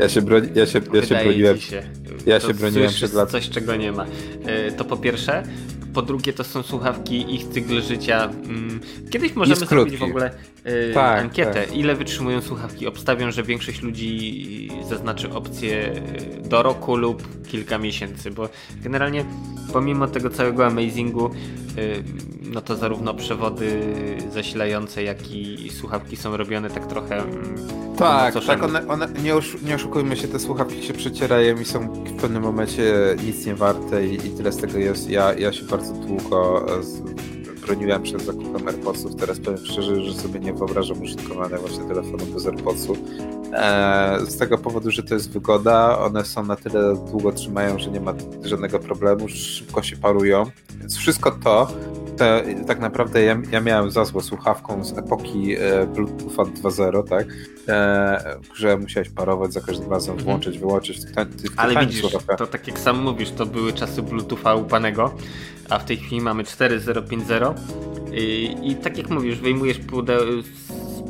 Ja się, broni, ja się, ja się broniłem. Się. Ja to się broniłem przed lat. Coś, czego nie ma. E, to po pierwsze. Po drugie, to są słuchawki ich cykl życia. Mm, kiedyś możemy zrobić w ogóle yy, tak, ankietę, tak. ile wytrzymują słuchawki. Obstawiam, że większość ludzi zaznaczy opcję do roku lub kilka miesięcy, bo generalnie pomimo tego całego amazingu, yy, no to zarówno przewody zasilające, jak i słuchawki są robione tak trochę. Yy, tak, tak, one, one nie, osz, nie, oszukujmy się, te słuchawki się przecierają i są w pewnym momencie nic nie warte i, i tyle z tego jest. Ja, ja się bardzo długo e, broniłem przed zakupem AirPodsów, teraz powiem szczerze, że sobie nie wyobrażam użytkowania właśnie telefonu bez AirPodsów. E, z tego powodu, że to jest wygoda, one są na tyle długo trzymają, że nie ma żadnego problemu, szybko się parują, więc wszystko to te, tak naprawdę ja, ja miałem za złe słuchawką z epoki e, Bluetootha 2.0, tak? E, że musiałeś parować za każdym razem, mhm. włączyć, wyłączyć tych, tych Ale widzisz, słuchawka. to tak jak sam mówisz, to były czasy Bluetootha upanego, a w tej chwili mamy 4.0.5.0 i, i tak jak mówisz, wyjmujesz pudeł,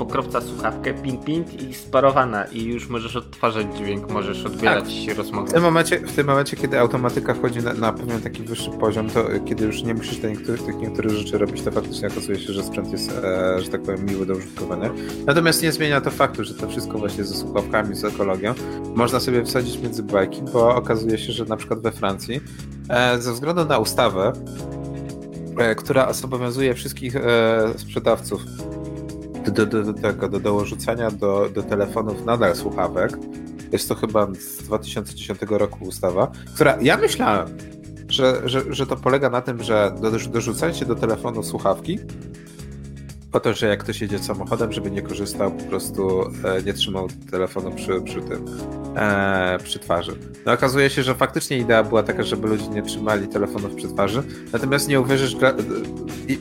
pokrowca słuchawkę, ping ping i sparowana i już możesz odtwarzać dźwięk, możesz odbierać tak. rozmowę. W tym, momencie, w tym momencie, kiedy automatyka wchodzi na, na pewien taki wyższy poziom, to kiedy już nie musisz tych niektórych, tych niektórych rzeczy robić, to faktycznie okazuje się, że sprzęt jest, e, że tak powiem, miły do użytkowania. Natomiast nie zmienia to faktu, że to wszystko właśnie ze słuchawkami, z ekologią można sobie wsadzić między bajki, bo okazuje się, że na przykład we Francji e, ze względu na ustawę, e, która zobowiązuje wszystkich e, sprzedawców do, do, do tego, do dorzucania do, do telefonów nadal słuchawek. Jest to chyba z 2010 roku ustawa, która ja myślałem, że, że, że to polega na tym, że dorzucajcie do telefonu słuchawki, po to, że jak ktoś jedzie samochodem, żeby nie korzystał, po prostu e, nie trzymał telefonu przy, przy tym, e, przy twarzy. No okazuje się, że faktycznie idea była taka, żeby ludzie nie trzymali telefonów przy twarzy, natomiast nie uwierzysz,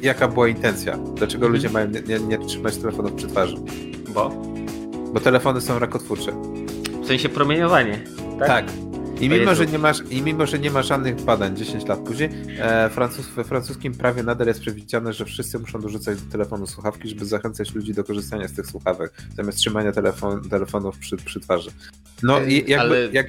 jaka była intencja. Dlaczego ludzie mają nie, nie, nie trzymać telefonów przy twarzy? Bo? Bo telefony są rakotwórcze. W sensie promieniowanie, tak? Tak. I mimo, że nie masz, I mimo, że nie ma żadnych badań 10 lat później, e, Francuz, we francuskim prawie nadal jest przewidziane, że wszyscy muszą dorzucać do telefonu słuchawki, żeby zachęcać ludzi do korzystania z tych słuchawek, zamiast trzymania telefon, telefonów przy, przy twarzy. No i jakby... Ale... Jak,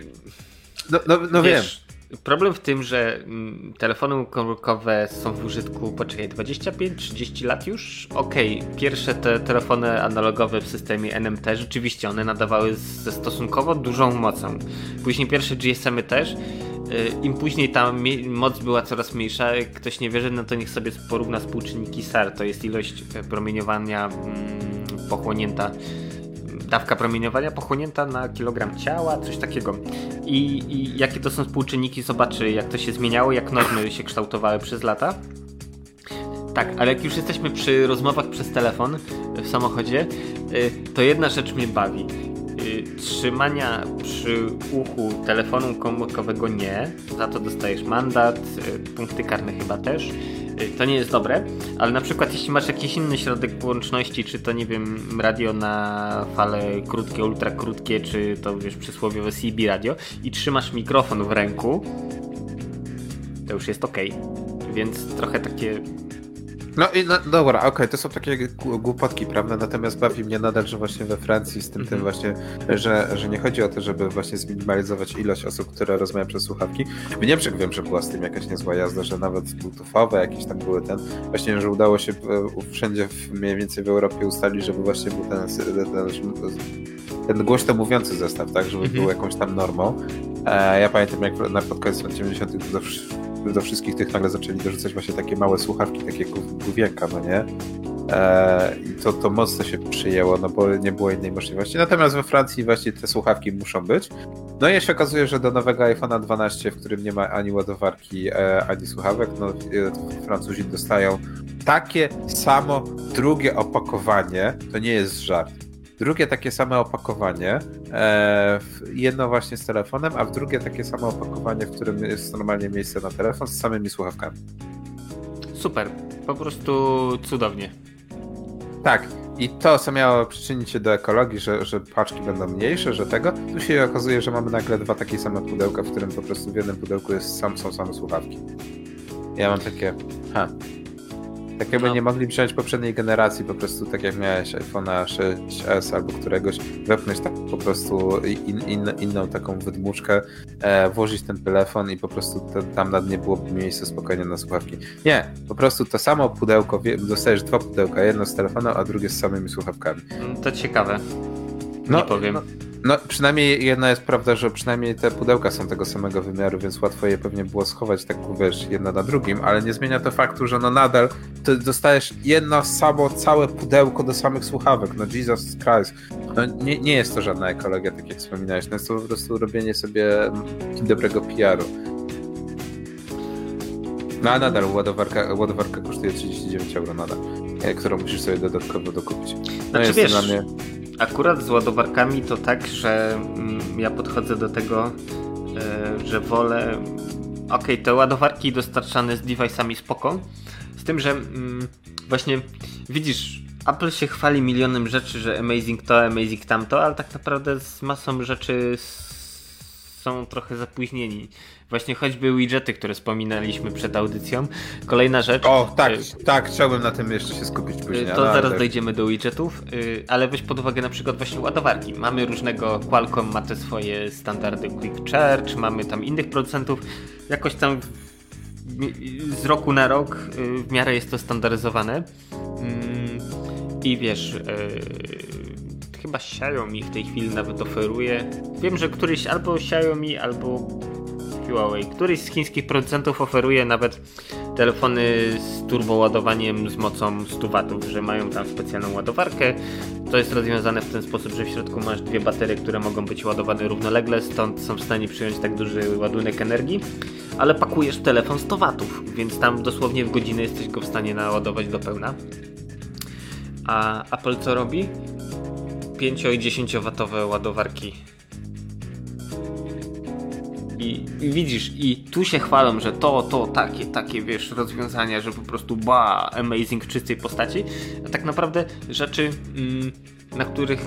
no, no, no Wiesz, wiem. Problem w tym, że mm, telefony komórkowe są w użytku, poczekaj, 25-30 lat już? Okej, okay. pierwsze te telefony analogowe w systemie NMT, rzeczywiście one nadawały ze stosunkowo dużą mocą. Później pierwsze GSM-y też. Y, Im później ta moc była coraz mniejsza, jak ktoś nie wierzy, no to niech sobie porówna współczynniki SAR, to jest ilość e, promieniowania mm, pochłonięta dawka promieniowania pochłonięta na kilogram ciała, coś takiego. I, I, jakie to są współczynniki, zobaczy jak to się zmieniało, jak normy się kształtowały przez lata. Tak, ale jak już jesteśmy przy rozmowach przez telefon w samochodzie, y, to jedna rzecz mnie bawi. Y, trzymania przy uchu telefonu komórkowego nie, za to dostajesz mandat, y, punkty karne chyba też Y, to nie jest dobre, ale na przykład jeśli masz jakiś inny środek połączności, czy to nie wiem, radio na fale krótkie, ultra krótkie, czy to wiesz, przysłowiowe CB radio i trzymasz mikrofon w ręku, to już jest ok. Więc trochę takie no i no, dobra, okej, okay, to są takie głupotki, prawda? Natomiast bawi mnie nadal, że właśnie we Francji z tym, mm -hmm. tym mhm. właśnie, że, że nie chodzi o to, żeby właśnie zminimalizować ilość osób, które rozmawiają przez słuchawki. W Niemczech wiem, że była z tym jakaś niezła jazda, że nawet bluetoothowe jakieś tam były ten, właśnie, że udało się wszędzie mniej więcej w Europie ustalić, żeby właśnie był ten, ten, ten głośno mówiący zestaw, tak, żeby mm -hmm. był jakąś tam normą. E, ja pamiętam, jak na pod koniec lat 90 to do wszystkich tych nagle zaczęli dorzucać właśnie takie małe słuchawki, takie główienka, no nie? Eee, I to, to mocno się przyjęło, no bo nie było innej możliwości. Natomiast we Francji właśnie te słuchawki muszą być. No i się okazuje, że do nowego iPhone'a 12, w którym nie ma ani ładowarki, e, ani słuchawek, no e, Francuzi dostają takie samo drugie opakowanie, to nie jest żart drugie takie same opakowanie, e, jedno właśnie z telefonem, a w drugie takie samo opakowanie, w którym jest normalnie miejsce na telefon z samymi słuchawkami. Super, po prostu cudownie. Tak, i to, co miało przyczynić się do ekologii, że, że paczki będą mniejsze, że tego, tu się okazuje, że mamy nagle dwa takie same pudełka, w którym po prostu w jednym pudełku jest sam, są same słuchawki. Ja mam takie, ha, tak jakby no. nie mogli wziąć poprzedniej generacji, po prostu tak jak miałeś iPhone'a 6s albo któregoś, wepnąć tak po prostu in, in, inną taką wydmuszkę, e, włożyć ten telefon i po prostu tam na dnie byłoby miejsce spokojnie na słuchawki. Nie, po prostu to samo pudełko, dostajesz dwa pudełka, jedno z telefonem, a drugie z samymi słuchawkami. To ciekawe. No, nie powiem. No, no, przynajmniej jedna jest prawda, że przynajmniej te pudełka są tego samego wymiaru, więc łatwo je pewnie było schować tak, wiesz, jedno na drugim, ale nie zmienia to faktu, że no nadal ty dostajesz jedno samo całe pudełko do samych słuchawek. No Jesus Christ. No, nie, nie jest to żadna ekologia, tak jak wspominałeś. No jest to po prostu robienie sobie dobrego PR-u. No a nadal ładowarka, ładowarka kosztuje 39 euro nadal, e, którą musisz sobie dodatkowo dokupić. No znaczy, jest wiesz, dla mnie Akurat z ładowarkami to tak, że mm, ja podchodzę do tego, e, że wolę. Ok, te ładowarki dostarczane z device'ami spoko. Z tym, że mm, właśnie widzisz, Apple się chwali milionem rzeczy, że amazing to, amazing tamto, ale tak naprawdę z masą rzeczy są trochę zapóźnieni. Właśnie choćby widgety, które wspominaliśmy przed audycją. Kolejna rzecz. O, tak, y tak, chciałbym na tym jeszcze się skupić później. To zaraz tak. dojdziemy do widgetów, y ale weź pod uwagę na przykład właśnie ładowarki. Mamy różnego, Qualcomm ma te swoje standardy Quick Charge, mamy tam innych producentów. Jakoś tam z roku na rok y, w miarę jest to standaryzowane. Mm, I wiesz, y, chyba Xiaomi w tej chwili nawet oferuje. Wiem, że któryś albo Xiaomi, albo Huawei. Któryś z chińskich producentów oferuje nawet telefony z turboładowaniem z mocą 100 W, że mają tam specjalną ładowarkę. To jest rozwiązane w ten sposób, że w środku masz dwie baterie, które mogą być ładowane równolegle, stąd są w stanie przyjąć tak duży ładunek energii, ale pakujesz telefon 100 W, więc tam dosłownie w godzinę jesteś go w stanie naładować do pełna. A Apple co robi? 5 i 10 watowe ładowarki i, widzisz, i tu się chwalą, że to, to, takie, takie, wiesz, rozwiązania, że po prostu ba, amazing w czystej postaci, a tak naprawdę rzeczy, mm, na których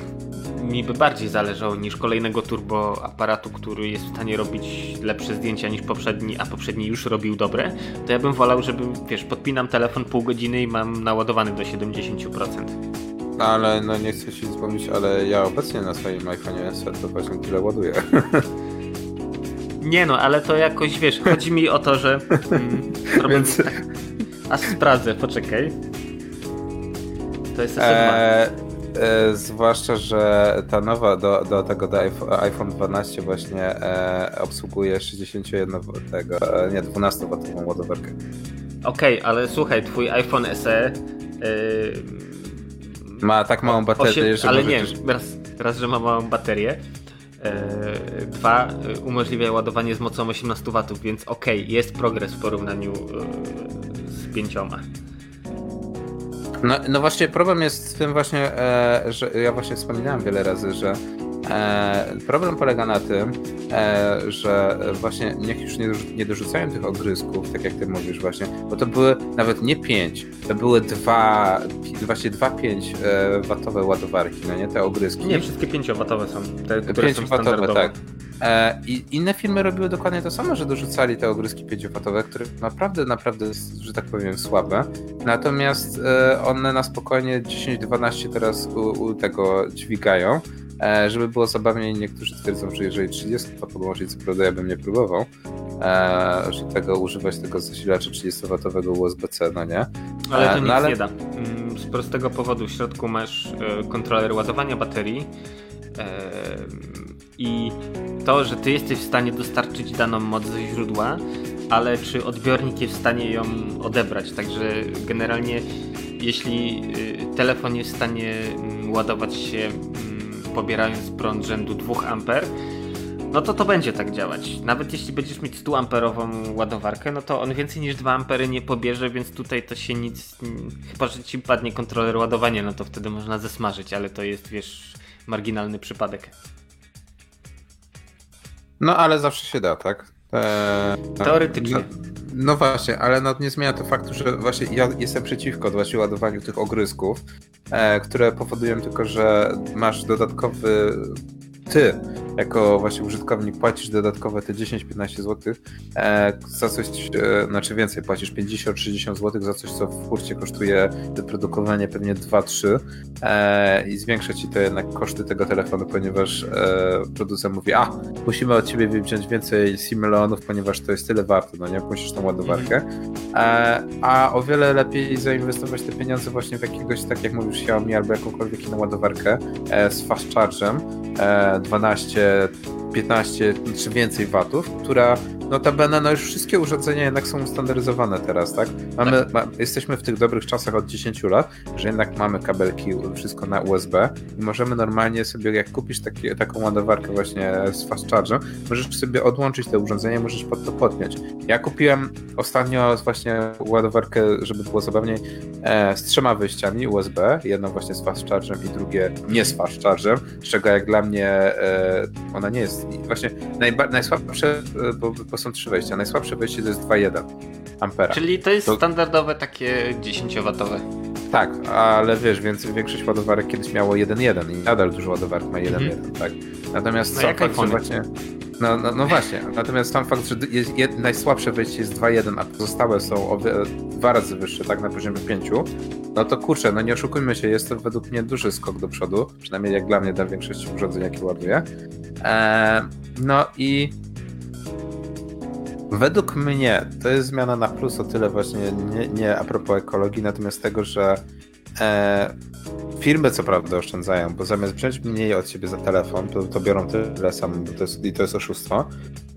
mi by bardziej zależało niż kolejnego turbo aparatu, który jest w stanie robić lepsze zdjęcia niż poprzedni, a poprzedni już robił dobre, to ja bym wolał, żeby, wiesz, podpinam telefon pół godziny i mam naładowany do 70%. Ale no nie chcę ci wspomnieć, ale ja obecnie na swoim iPhone'ie SE to właśnie tyle ładuję. <laughs> Nie no, ale to jakoś, wiesz, chodzi mi o to, że... Mm, <laughs> problem Więc- tak, aż sprawdzę, poczekaj. To jest SE2. E, zwłaszcza, że ta nowa do, do tego do iPhone- iPhone 12 właśnie e, obsługuje 61 tego, e, nie 12 watową ładowarkę. Okej, ale słuchaj, twój iPhone SE... Yy, Ma tak małą baterię, Osiem- że ale nie, raz, raz, że ma małą baterię. E, dwa, e, umożliwia ładowanie z mocą 18 W, więc okej, jest progres w porównaniu e, z pięcioma. No, no właśnie problem jest w tym właśnie, e, że ja właśnie wspominałem wiele razy, że e, problem polega na tym, e, że właśnie niech już nie, dorzu- nie dorzucają tych ogryzków, tak jak ty mówisz właśnie, bo to były nawet nie 5, to były dwa, właśnie dwa 5 e, watowe ładowarki, no nie te ogryski. Nie, wszystkie 5-watowe są, te, które są 5 watowe, standardowe. tak. E, I inne firmy robiły dokładnie to samo, że dorzucali te ogryski 5-watowe, które naprawdę, naprawdę, że tak powiem, słabe. Natomiast one na spokojnie 10-12 teraz u, u tego dźwigają. E, żeby było zabawniej, niektórzy twierdzą, że jeżeli 30 to podłączyć, co prawda ja bym nie próbował, e, że tego używać tego zasilacza 30-watowego USB-C, no nie? Ale to E, nic no ale- nie da. Mm, Z prostego powodu w środku masz kontroler ładowania baterii i to, że ty jesteś w stanie dostarczyć daną moc ze źródła, ale czy odbiornik jest w stanie ją odebrać. Także generalnie jeśli y, telefon jest w stanie mm, ładować się mm, pobierając prąd rzędu 2 A, no to to będzie tak działać. Nawet jeśli będziesz mieć 100 amperową ładowarkę, no to on więcej niż 2 ampery nie pobierze, więc tutaj to się nic. Chyba, że ci padnie kontroler ładowania, no to wtedy można zesmażyć, ale to jest, wiesz, marginalny przypadek. No ale zawsze się da, tak? E, Teoretycznie. No, no właśnie, ale no, nie zmienia to faktu, że właśnie ja jestem przeciwko właśnie ładowaniu tych ogrysków, które powodują tylko, że masz dodatkowy ty, jako właśnie użytkownik, płacisz dodatkowe te 10-15 zł e, za coś, e, znaczy więcej, płacisz 50-60 zł za coś, co w hurcie kosztuje wyprodukowanie pewnie 2-3 e, i zwiększa ci to jednak koszty tego telefonu, ponieważ producent mówi, a musimy od ciebie wziąć więcej simulonów, ponieważ to jest tyle warte, no nie, musisz tą ładowarkę, a o wiele lepiej zainwestować te pieniądze właśnie w jakiegoś, tak jak mówisz, Xiaomi albo jakąkolwiek inną ładowarkę z fast charge'em, e, 12, 15 czy więcej watów, która notabene, no już wszystkie urządzenia jednak są ustandaryzowane teraz, tak? Mamy, ma, jesteśmy w tych dobrych czasach od 10 lat, że jednak mamy kabelki, wszystko na USB i możemy normalnie sobie, jak kupisz takie, taką ładowarkę właśnie z fast charge'em, możesz sobie odłączyć te urządzenie, możesz pod to podpiąć. Ja kupiłem ostatnio właśnie ładowarkę, żeby było zabawniej, e, z trzema wyjściami USB, jedno właśnie z fast charge'em i drugie nie z fast charge'em, z czego jak dla mnie e, ona nie jest, właśnie najba, najsłabsze, e, bo, bo są trzy wejścia, najsłabsze wejście to jest 2,1 ampera. Czyli to jest To- standardowe takie 10-watowe. Tak, ale wiesz, więc większość ładowarek kiedyś miało 1.1 i nadal dużo ładowarek ma 1.1, tak. Natomiast No sam fakt, że właśnie... No, no, no właśnie, natomiast sam fakt, że jest, najsłabsze wejście jest 2.1, a pozostałe są o dwa razy wyższe, tak na poziomie 5, no to kurczę, no nie oszukujmy się, jest to według mnie duży skok do przodu, przynajmniej jak dla mnie, dla większości urządzeń, jakie ładuję. Eee, no i Według mnie to jest zmiana na plus o tyle właśnie nie, nie a propos ekologii, natomiast tego, że e, firmy co prawda oszczędzają, bo zamiast wziąć mniej od siebie za telefon, to, to biorą tyle samo bo to jest, i to jest oszustwo.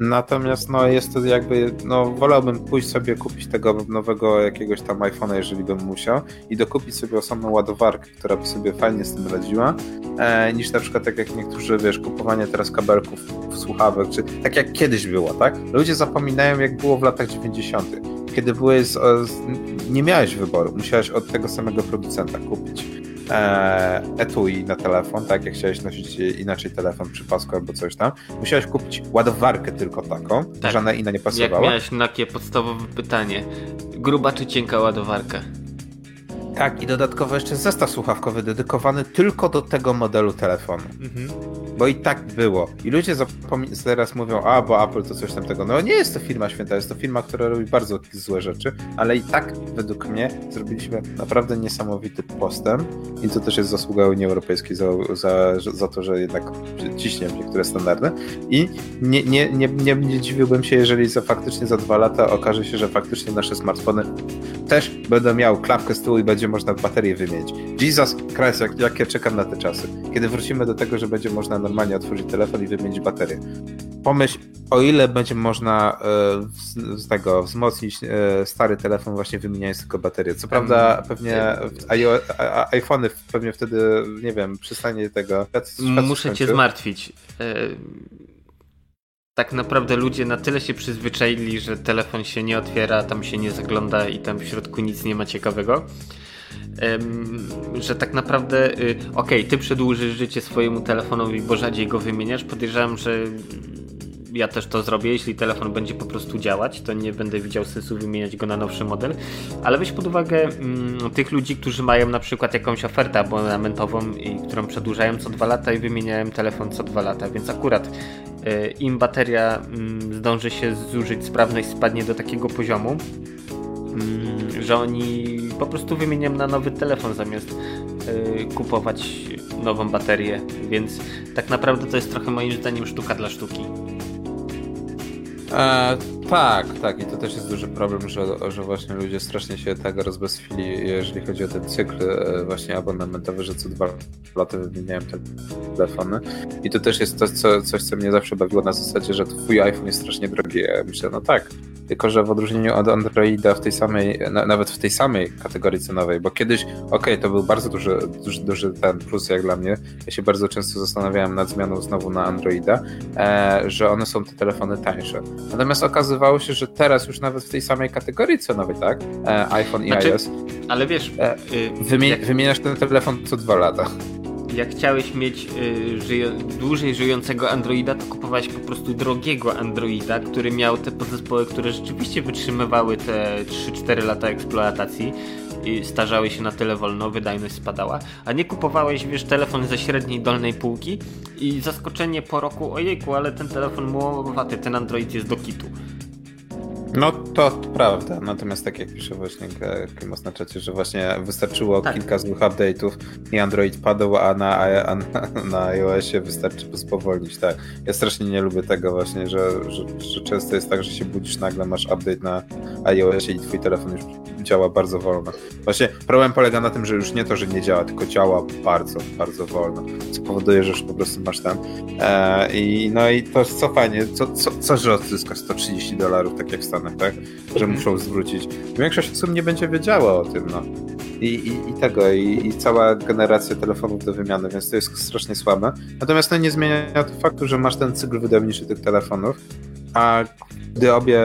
Natomiast no jest to jakby, no wolałbym pójść sobie kupić tego nowego jakiegoś tam iPhone'a, jeżeli bym musiał i dokupić sobie osobną ładowarkę, która by sobie fajnie z tym radziła, e, niż na przykład tak jak niektórzy, wiesz, kupowanie teraz kabelków słuchawek, czy tak jak kiedyś było, tak? Ludzie zapominają jak było w latach 90., kiedy byłeś nie miałeś wyboru, musiałeś od tego samego producenta kupić e, etui na telefon, tak jak chciałeś nosić inaczej telefon przy pasku albo coś tam, musiałeś kupić ładowarkę tylko taką, Tak. żadna inna nie Jak pasowała. miałeś takie podstawowe pytanie, gruba czy cienka ładowarka? Tak, i dodatkowo jeszcze zestaw słuchawkowy dedykowany tylko do tego modelu telefonu. Mhm. Bo i tak było. I ludzie teraz mówią, a bo Apple to coś tam tego. No nie jest to firma święta, jest to firma, która robi bardzo złe rzeczy, ale i tak według mnie zrobiliśmy naprawdę niesamowity postęp i to też jest zasługa Unii Europejskiej za, za, za to, że jednak ciśnie w niektóre standardy. I nie, nie, nie, nie, nie dziwiłbym się, jeżeli za, faktycznie za dwa lata okaże się, że faktycznie nasze smartfony też będą miały klapkę z tyłu i będzie można baterię wymienić. Jesus Christ, jak, jak ja czekam na te czasy. Kiedy wrócimy do tego, że będzie można normalnie otworzyć telefon i wymienić baterię. Pomyśl, o ile będzie można e, z, z tego wzmocnić e, stary telefon właśnie wymieniając tylko baterię. Co prawda pewnie a- a- iPhony pewnie wtedy, nie wiem, przystanie tego. Muszę cię zmartwić. E, Tak naprawdę ludzie na tyle się przyzwyczaili, że telefon się nie otwiera, tam się nie zagląda i tam w środku nic nie ma ciekawego. Że tak naprawdę, y, okej, ty przedłużysz życie swojemu telefonowi, bo rzadziej go wymieniasz. Podejrzewam, że ja też to zrobię, jeśli telefon będzie po prostu działać, to nie będę widział sensu wymieniać go na nowszy model. Ale weź pod uwagę mm, tych ludzi, którzy mają na przykład jakąś ofertę abonamentową, i którą przedłużają co dwa lata i wymieniają telefon co dwa lata, więc akurat y, im bateria mm, zdąży się zużyć, sprawność spadnie do takiego poziomu, mm, że oni po prostu wymieniam na nowy telefon zamiast y, kupować nową baterię, więc tak naprawdę to jest trochę moim zdaniem sztuka dla sztuki. E, tak, tak. I to też jest duży problem, że, że właśnie ludzie strasznie się tego rozbestwili, jeżeli chodzi o ten cykl e, właśnie abonamentowy, że co dwa lata wymieniałem te telefony. I to też jest to, co, coś, co mnie zawsze bawiło na zasadzie, że twój iPhone jest strasznie drogi. Ja myślę, no tak. Tylko, że w odróżnieniu od Androida w tej samej, na, nawet w tej samej kategorii cenowej, bo kiedyś, okej, to był bardzo duży, duży, duży ten plus jak dla mnie. Ja się bardzo często zastanawiałem nad zmianą znowu na Androida, e, że one są te telefony tańsze. Natomiast okazywało się, że teraz już nawet w tej samej kategorii cenowej, tak? E, iPhone i Znaczy, iOS, Ale wiesz, E, y, jak, wymieniasz ten telefon co dwa lata. jak chciałeś mieć y, żyjo- dłużej żyjącego Androida, to kupowałeś po prostu drogiego Androida, który miał te podzespoły, które rzeczywiście wytrzymywały te 3-4 lata eksploatacji i starzały się na tyle wolno, wydajność spadała, a nie kupowałeś, wiesz, telefon ze średniej dolnej półki i zaskoczenie po roku, ojejku, ale ten telefon mułowaty, ten Android jest do kitu. No to prawda, natomiast tak jak pisze właśnie Kimos na czacie, że właśnie wystarczyło Tak. kilka złych update'ów i Android padł, a na, a na, <laughs> na iOSie wystarczy spowolnić, tak. Ja strasznie nie lubię tego właśnie, że, że, że często jest tak, że się budzisz nagle, masz update na iOSie i twój telefon już działa bardzo wolno. Właśnie problem polega na tym, że już nie to, że nie działa, tylko działa bardzo, bardzo wolno, co powoduje, że już po prostu masz ten E, I no i to co fajnie, co, co, co że odzyskasz 130 dolarów, tak jak w Stanach, tak? Że muszą zwrócić. Większość osób nie będzie wiedziała o tym, no. I, i, i tego, i, i cała generacja telefonów do wymiany, więc to jest strasznie słabe. Natomiast no nie zmienia to faktu, że masz ten cykl wydawniczy tych telefonów, a gdy, obie,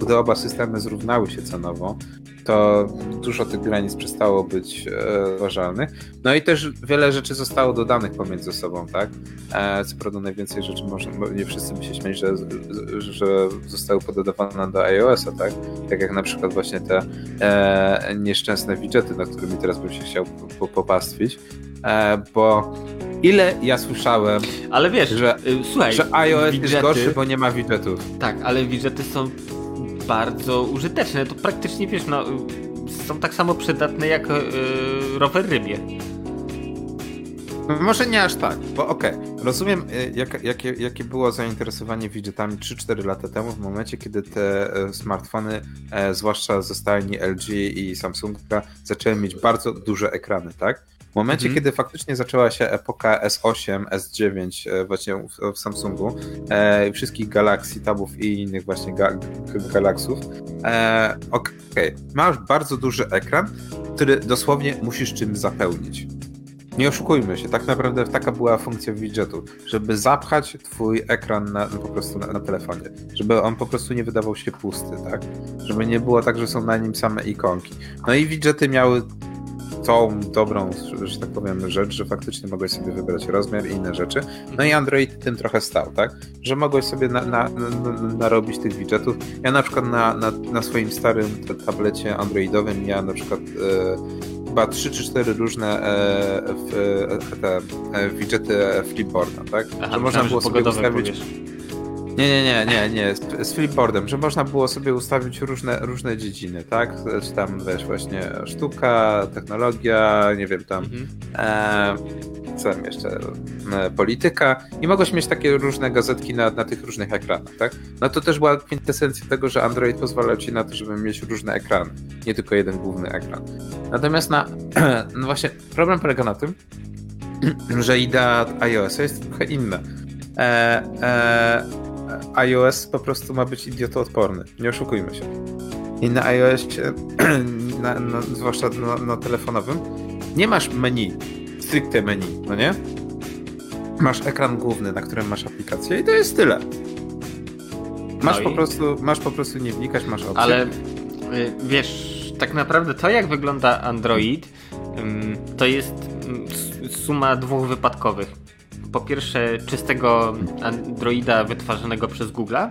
gdy oba systemy zrównały się cenowo, to dużo tych granic przestało być e, uważalnych. No i też wiele rzeczy zostało dodanych pomiędzy sobą, tak? E, co prawda najwięcej rzeczy można, nie wszyscy by się śmieli, że, że zostały pododawane do iOS-a, tak? Tak jak na przykład właśnie te e, nieszczęsne widgety, nad którymi teraz bym się chciał po- popastwić, e, bo ile ja słyszałem, Ale wiesz, Że- y, słuchaj, że iOS jest gorszy, bo nie ma widgetów. Tak, ale widżety są bardzo użyteczne. To praktycznie wiesz, no, są tak samo przydatne jak yy, rower rybie. Może nie aż tak, bo okej, rozumiem y, jak, jakie, jakie było zainteresowanie widgetami 3-4 lata temu, w momencie kiedy te e, smartfony, e, zwłaszcza ze stajni LG i Samsunga, zaczęły mieć bardzo duże ekrany, tak? W momencie, Mhm. kiedy faktycznie zaczęła się epoka S8, S9 e, właśnie w, w Samsungu, e, wszystkich Galaxy Tabów i innych właśnie ga, Galaxów, e, okej, masz bardzo duży ekran, który dosłownie musisz czymś zapełnić. Nie oszukujmy się, tak naprawdę taka była funkcja widgetu, żeby zapchać twój ekran na, po prostu na, na telefonie, żeby on po prostu nie wydawał się pusty, tak? Żeby nie było tak, że są na nim same ikonki. No i widgety miały tą dobrą, że tak powiem, rzecz, że faktycznie mogłeś sobie wybrać rozmiar i inne rzeczy. No i Android tym trochę stał, tak? Że mogłeś sobie na, na, na, narobić tych widgetów. Ja na przykład na, na, na swoim starym tablecie androidowym ja na przykład e, chyba 3 czy 4 różne e, w, e, te e, widgety Flipboarda, tak? Aha, że można było sobie ustawić... Powiesz. Nie, nie, nie, nie, nie, z, z flipboardem, że można było sobie ustawić różne, różne dziedziny, tak? Czy tam, wiesz, właśnie sztuka, technologia, nie wiem, tam, mhm. e, co tam jeszcze, e, polityka i mogłeś mieć takie różne gazetki na, na tych różnych ekranach, tak? No to też była kwintesencja tego, że Android pozwalał ci na to, żeby mieć różne ekrany, nie tylko jeden główny ekran. Natomiast na, <clears throat> no właśnie, problem polega na tym, <clears throat> że idea iOS jest trochę inna. E, e, iOS po prostu ma być idiotoodporny. Nie oszukujmy się. I na iOS, <clears throat> na, na, zwłaszcza na, na, telefonowym, nie masz menu, stricte menu, no nie? Masz ekran główny, na którym masz aplikację i to jest tyle. Masz, no po, prostu, masz po prostu nie wnikać, masz opcję. Ale y, wiesz, tak naprawdę to jak wygląda Android, to jest suma dwóch wypadkowych po pierwsze czystego Androida wytwarzanego przez Google'a,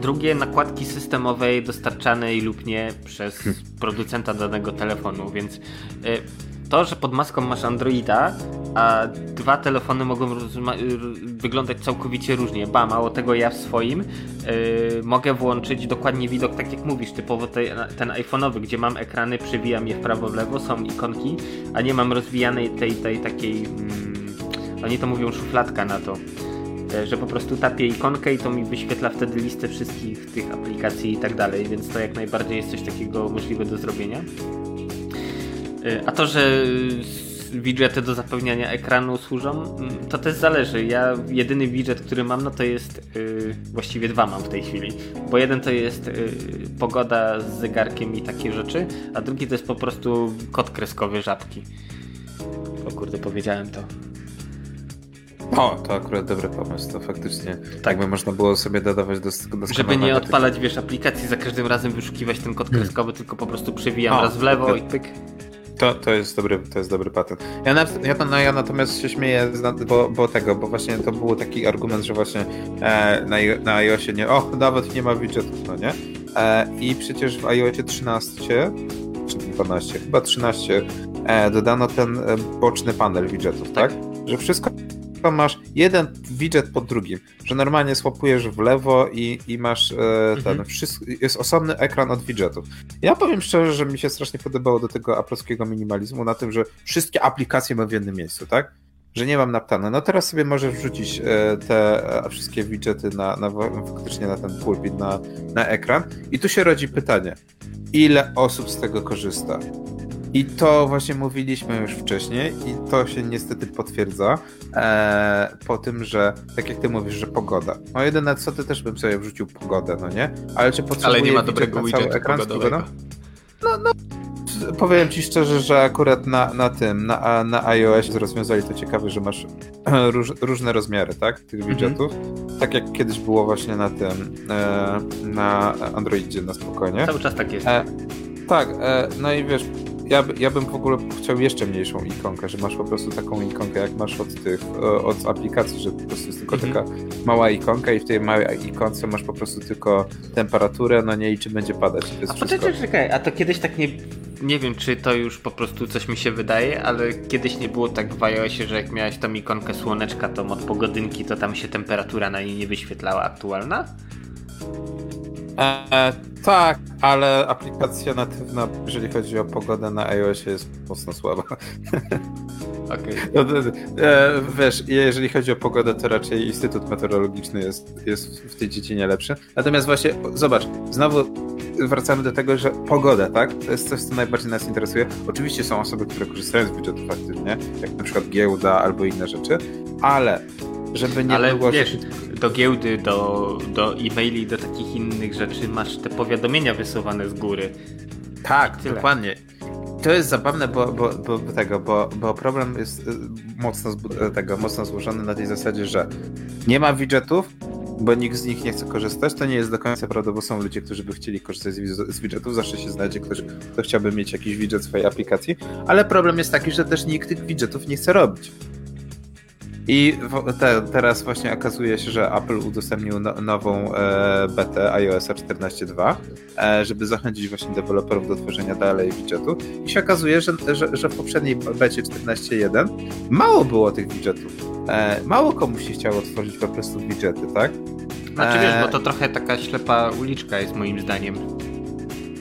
drugie nakładki systemowej dostarczanej lub nie przez hmm. producenta danego telefonu, więc y, to, że pod maską masz Androida, a dwa telefony mogą wyglądać całkowicie różnie. Ba, mało tego ja w swoim yy, mogę włączyć dokładnie widok tak jak mówisz, typowo te, ten iPhone'owy, gdzie mam ekrany, przewijam je w prawo, w lewo, są ikonki, a nie mam rozwijanej tej, tej takiej... Mm, oni to mówią szufladka na to, e, że po prostu tapię ikonkę i to mi wyświetla wtedy listę wszystkich tych aplikacji i tak dalej, więc to jak najbardziej jest coś takiego możliwe do zrobienia. E, a to, że widgety do zapełniania ekranu służą, mm, to też zależy. Ja jedyny widget, który mam, no to jest yy, właściwie dwa mam w tej chwili. Bo jeden to jest pogoda z zegarkiem i takie rzeczy, a drugi to jest po prostu kod kreskowy żabki. O kurde, powiedziałem to. O, to akurat dobry pomysł, to faktycznie tak by można było sobie dodawać do, do Żeby nie odpalać, wiesz, aplikacji za każdym razem wyszukiwać ten kod kreskowy, hmm. tylko po prostu przewijam o, raz w lewo to, i pyk. To, to, jest dobry, to jest dobry patent. Ja, na, ja, no, ja natomiast się śmieję, bo, bo tego, bo właśnie to był taki argument, że właśnie e, na, na iOSie nie, o, nawet nie ma widgetów, no nie? E, I przecież w iOSie 13 czy 12, chyba 13 e, dodano ten e, boczny panel widgetów, tak? tak? Że wszystko masz jeden widget pod drugim, że normalnie swapujesz w lewo i, i masz e, ten, mhm. wszystko, jest osobny ekran od widgetów. Ja powiem szczerze, że mi się strasznie podobało do tego aploskiego minimalizmu na tym, że wszystkie aplikacje mam w jednym miejscu, tak? Że nie mam naptane. No teraz sobie możesz wrzucić e, te e, wszystkie widgety na, na, faktycznie na ten pulpit, na, na ekran i tu się rodzi pytanie, ile osób z tego korzysta? I to właśnie mówiliśmy już wcześniej i to się niestety potwierdza e, po tym, że tak jak ty mówisz, że pogoda. No jedyne co, ty też bym sobie wrzucił pogodę, no nie? Ale czy potrzebuje Ale nie ma dobrego widgetu pogodowego. No, no, powiem ci szczerze, że akurat na, na tym, na, na iOS rozwiązali to ciekawe, że masz <clears throat> róż, różne rozmiary, tak, tych mhm. widgetów. Tak jak kiedyś było właśnie na tym, e, na Androidzie na spokojnie. Cały czas tak jest. E, tak, e, no i wiesz, ja, ja bym w ogóle chciał jeszcze mniejszą ikonkę, że masz po prostu taką ikonkę, jak masz od tych, od aplikacji, że po prostu jest tylko mhm. taka mała ikonka i w tej małej ikonce masz po prostu tylko temperaturę, no nie i czy będzie padać. a poczekaj, czekaj, a to kiedyś tak nie, nie wiem, czy to już po prostu coś mi się wydaje, ale kiedyś nie było tak w iOSie, że jak miałeś tą ikonkę słoneczka, to od pogodynki, to tam się temperatura na niej nie wyświetlała aktualna? E, tak, ale aplikacja natywna, jeżeli chodzi o pogodę na iOSie jest mocno słaba. <laughs> Okej. Okay. No, e, wiesz, jeżeli chodzi o pogodę, to raczej Instytut Meteorologiczny jest, jest w tej dziedzinie lepszy. Natomiast właśnie, zobacz, znowu wracamy do tego, że pogoda, tak? To jest coś, co najbardziej nas interesuje. Oczywiście są osoby, które korzystają z budżetów aktywnie, jak na przykład giełda albo inne rzeczy, ale żeby nie Ale było... wiesz, do giełdy, do, do e-maili, do takich innych rzeczy masz te powiadomienia wysuwane z góry. Tak, dokładnie. To jest zabawne, bo, bo, bo, tego, bo, bo problem jest y, mocno, tego, mocno złożony na tej zasadzie, że nie ma widgetów, bo nikt z nich nie chce korzystać. To nie jest do końca prawda, bo są ludzie, którzy by chcieli korzystać z, z widgetów. Zawsze się znajdzie ktoś, kto chciałby mieć jakiś widget w swojej aplikacji, ale problem jest taki, że też nikt tych widgetów nie chce robić. I te, teraz właśnie okazuje się, że Apple udostępnił no, nową e, betę iOS 14.2, e, żeby zachęcić właśnie deweloperów do tworzenia dalej widgetu. I się okazuje, że, że, że w poprzedniej becie 14.1 mało było tych widgetów. E, mało komu się chciało tworzyć po prostu widgety, tak? Znaczy wiesz, bo to trochę taka ślepa uliczka jest moim zdaniem.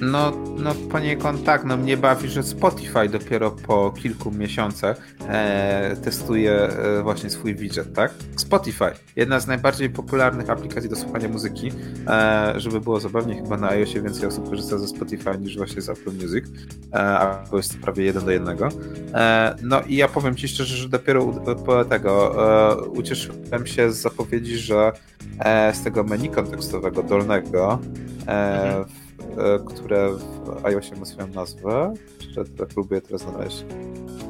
No, no poniekąd tak, no mnie bawi, że Spotify dopiero po kilku miesiącach e, testuje e, właśnie swój widget, tak? Spotify, jedna z najbardziej popularnych aplikacji do słuchania muzyki, e, żeby było zabawnie, chyba na iOSie więcej osób korzysta ze Spotify niż właśnie z Apple Music, e, a to jest prawie jeden do jednego. E, no i ja powiem Ci szczerze, że dopiero po tego e, ucieszyłem się z zapowiedzi, że z tego menu kontekstowego dolnego mhm które w iOSie ma swoją nazwę. Czy próbuję teraz znaleźć.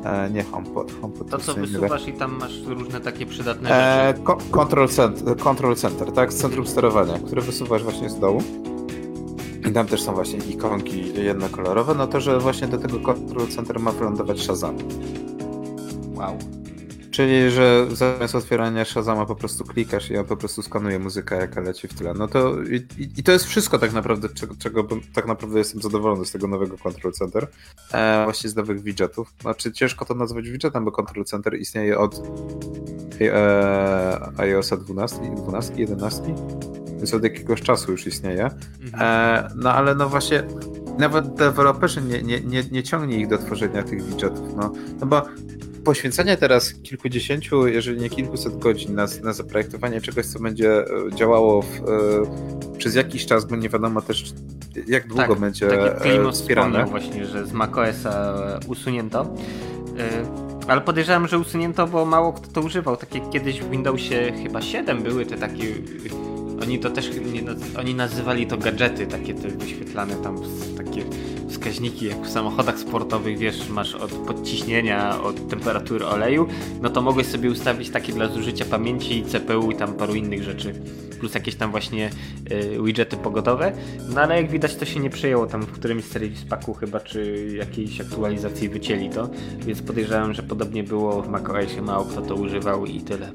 E, nie HomePod. HomePod to, co wysuwasz i tam masz różne takie przydatne e, rzeczy. control, center, control Center, tak? Centrum sterowania, które wysuwasz właśnie z dołu. I tam też są właśnie ikonki jednokolorowe. No to, że właśnie do tego Control Center ma wylądować Shazam. Wow. Czyli, że zamiast otwierania Shazama po prostu klikasz i on po prostu skanuje muzykę, jaka leci w tle. No to i, i, to jest wszystko tak naprawdę, czego, czego tak naprawdę jestem zadowolony z tego nowego Control Center. E, właśnie z nowych widgetów. Znaczy ciężko to nazwać widgetem, bo Control Center istnieje od e, iOSa 12, 12, 11, więc od jakiegoś czasu już istnieje. Mhm. E, no ale no właśnie nawet deweloperzy nie, nie, nie, nie ciągnie ich do tworzenia tych widgetów. No, no bo poświęcenie teraz kilkudziesięciu, jeżeli nie kilkuset godzin na, na zaprojektowanie czegoś, co będzie e, działało w, e, przez jakiś czas, bo nie wiadomo też jak długo tak, będzie e, wspierane. właśnie, że z macOSa usunięto. Ale podejrzewam, że usunięto, bo mało kto to używał. Takie kiedyś w Windowsie chyba 7 były te takie. Oni to też. Oni nazywali to gadżety, takie te wyświetlane tam takie wskaźniki, jak w samochodach sportowych, wiesz, masz od podciśnienia, od temperatury oleju, no to mogłeś sobie ustawić takie dla zużycia pamięci, CPU i tam paru innych rzeczy. Plus jakieś tam właśnie y, widgety pogodowe. No ale jak widać to się nie przejęło tam w którymś service packu chyba, czy jakiejś aktualizacji wycięli to. Więc podejrzewam, że podobnie było w macOSie, mało kto to używał i tyle.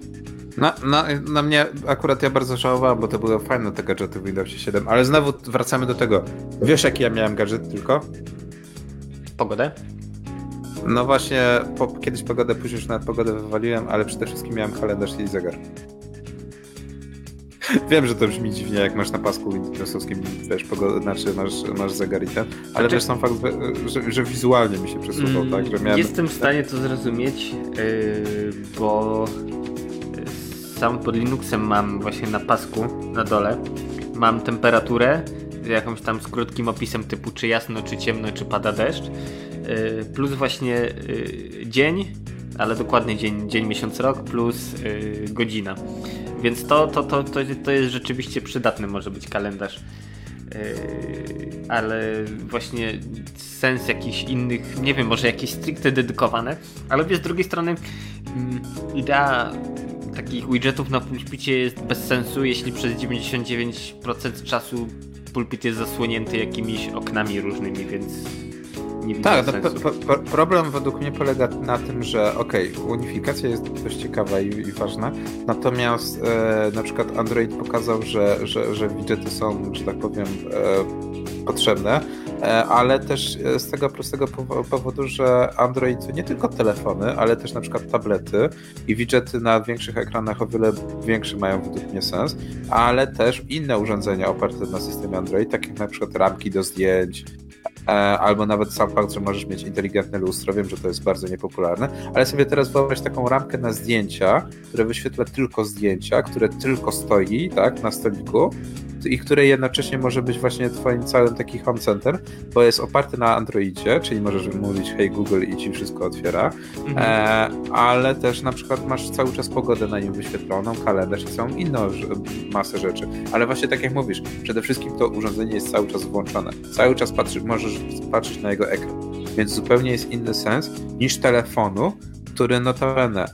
Na, na, na mnie akurat ja bardzo żałowałem, bo to były fajne te gadżety w Windowsie 7, ale znowu wracamy do tego. Wiesz jaki ja miałem gadżet tylko? Pogodę? No właśnie, po, kiedyś pogodę, później już nawet pogodę wywaliłem, ale przede wszystkim miałem kalendarz i zegar. <laughs> Wiem, że to brzmi dziwnie, jak masz na pasku Windowsowskim, wiesz, pogodę, znaczy masz, masz zegar i ten, ale znaczy... też sam fakt, że, że, wizualnie mi się przesuwał, mm, tak, że miałem... Jestem w stanie to zrozumieć, yy, bo sam pod Linuxem mam właśnie na pasku na dole mam temperaturę jakąś tam z krótkim opisem typu czy jasno, czy ciemno, czy pada deszcz y, plus właśnie y, dzień ale dokładny dzień, dzień miesiąc, rok plus y, godzina. Więc to, to, to, to, to jest rzeczywiście przydatny może być kalendarz. Ale właśnie sens jakichś innych, nie wiem, może jakieś stricte dedykowane, ale z drugiej strony mm, idea takich widgetów na pulpicie jest bez sensu, jeśli przez 99% czasu pulpit jest zasłonięty jakimiś oknami różnymi, więc nie widzę tak, sensu. No, problem według mnie polega na tym, że okej, okay, unifikacja jest dość ciekawa i, i ważna, natomiast e, na przykład Android pokazał, że, że, że widgety są, że tak powiem, e, potrzebne, E, ale też e, z tego prostego powodu, że Android to nie tylko telefony, ale też na przykład tablety i widgety na większych ekranach o wiele większy mają według mnie sens, ale też inne urządzenia oparte na systemie Android, tak jak na przykład ramki do zdjęć, albo nawet sam fakt, że możesz mieć inteligentne lustro, wiem, że to jest bardzo niepopularne, ale sobie teraz wyobraź taką ramkę na zdjęcia, które wyświetla tylko zdjęcia, które tylko stoi, tak, na stoliku i które jednocześnie może być właśnie twoim całym taki home center, bo jest oparty na Androidzie, czyli możesz mówić hey Google i ci wszystko otwiera, mhm. e, ale też na przykład masz cały czas pogodę na nim wyświetloną, kalendarz i całą inną masę rzeczy. Ale właśnie tak jak mówisz, przede wszystkim to urządzenie jest cały czas włączone. Cały czas patrzy, możesz patrzeć na jego ekran. Więc zupełnie jest inny sens niż telefonu, który notabene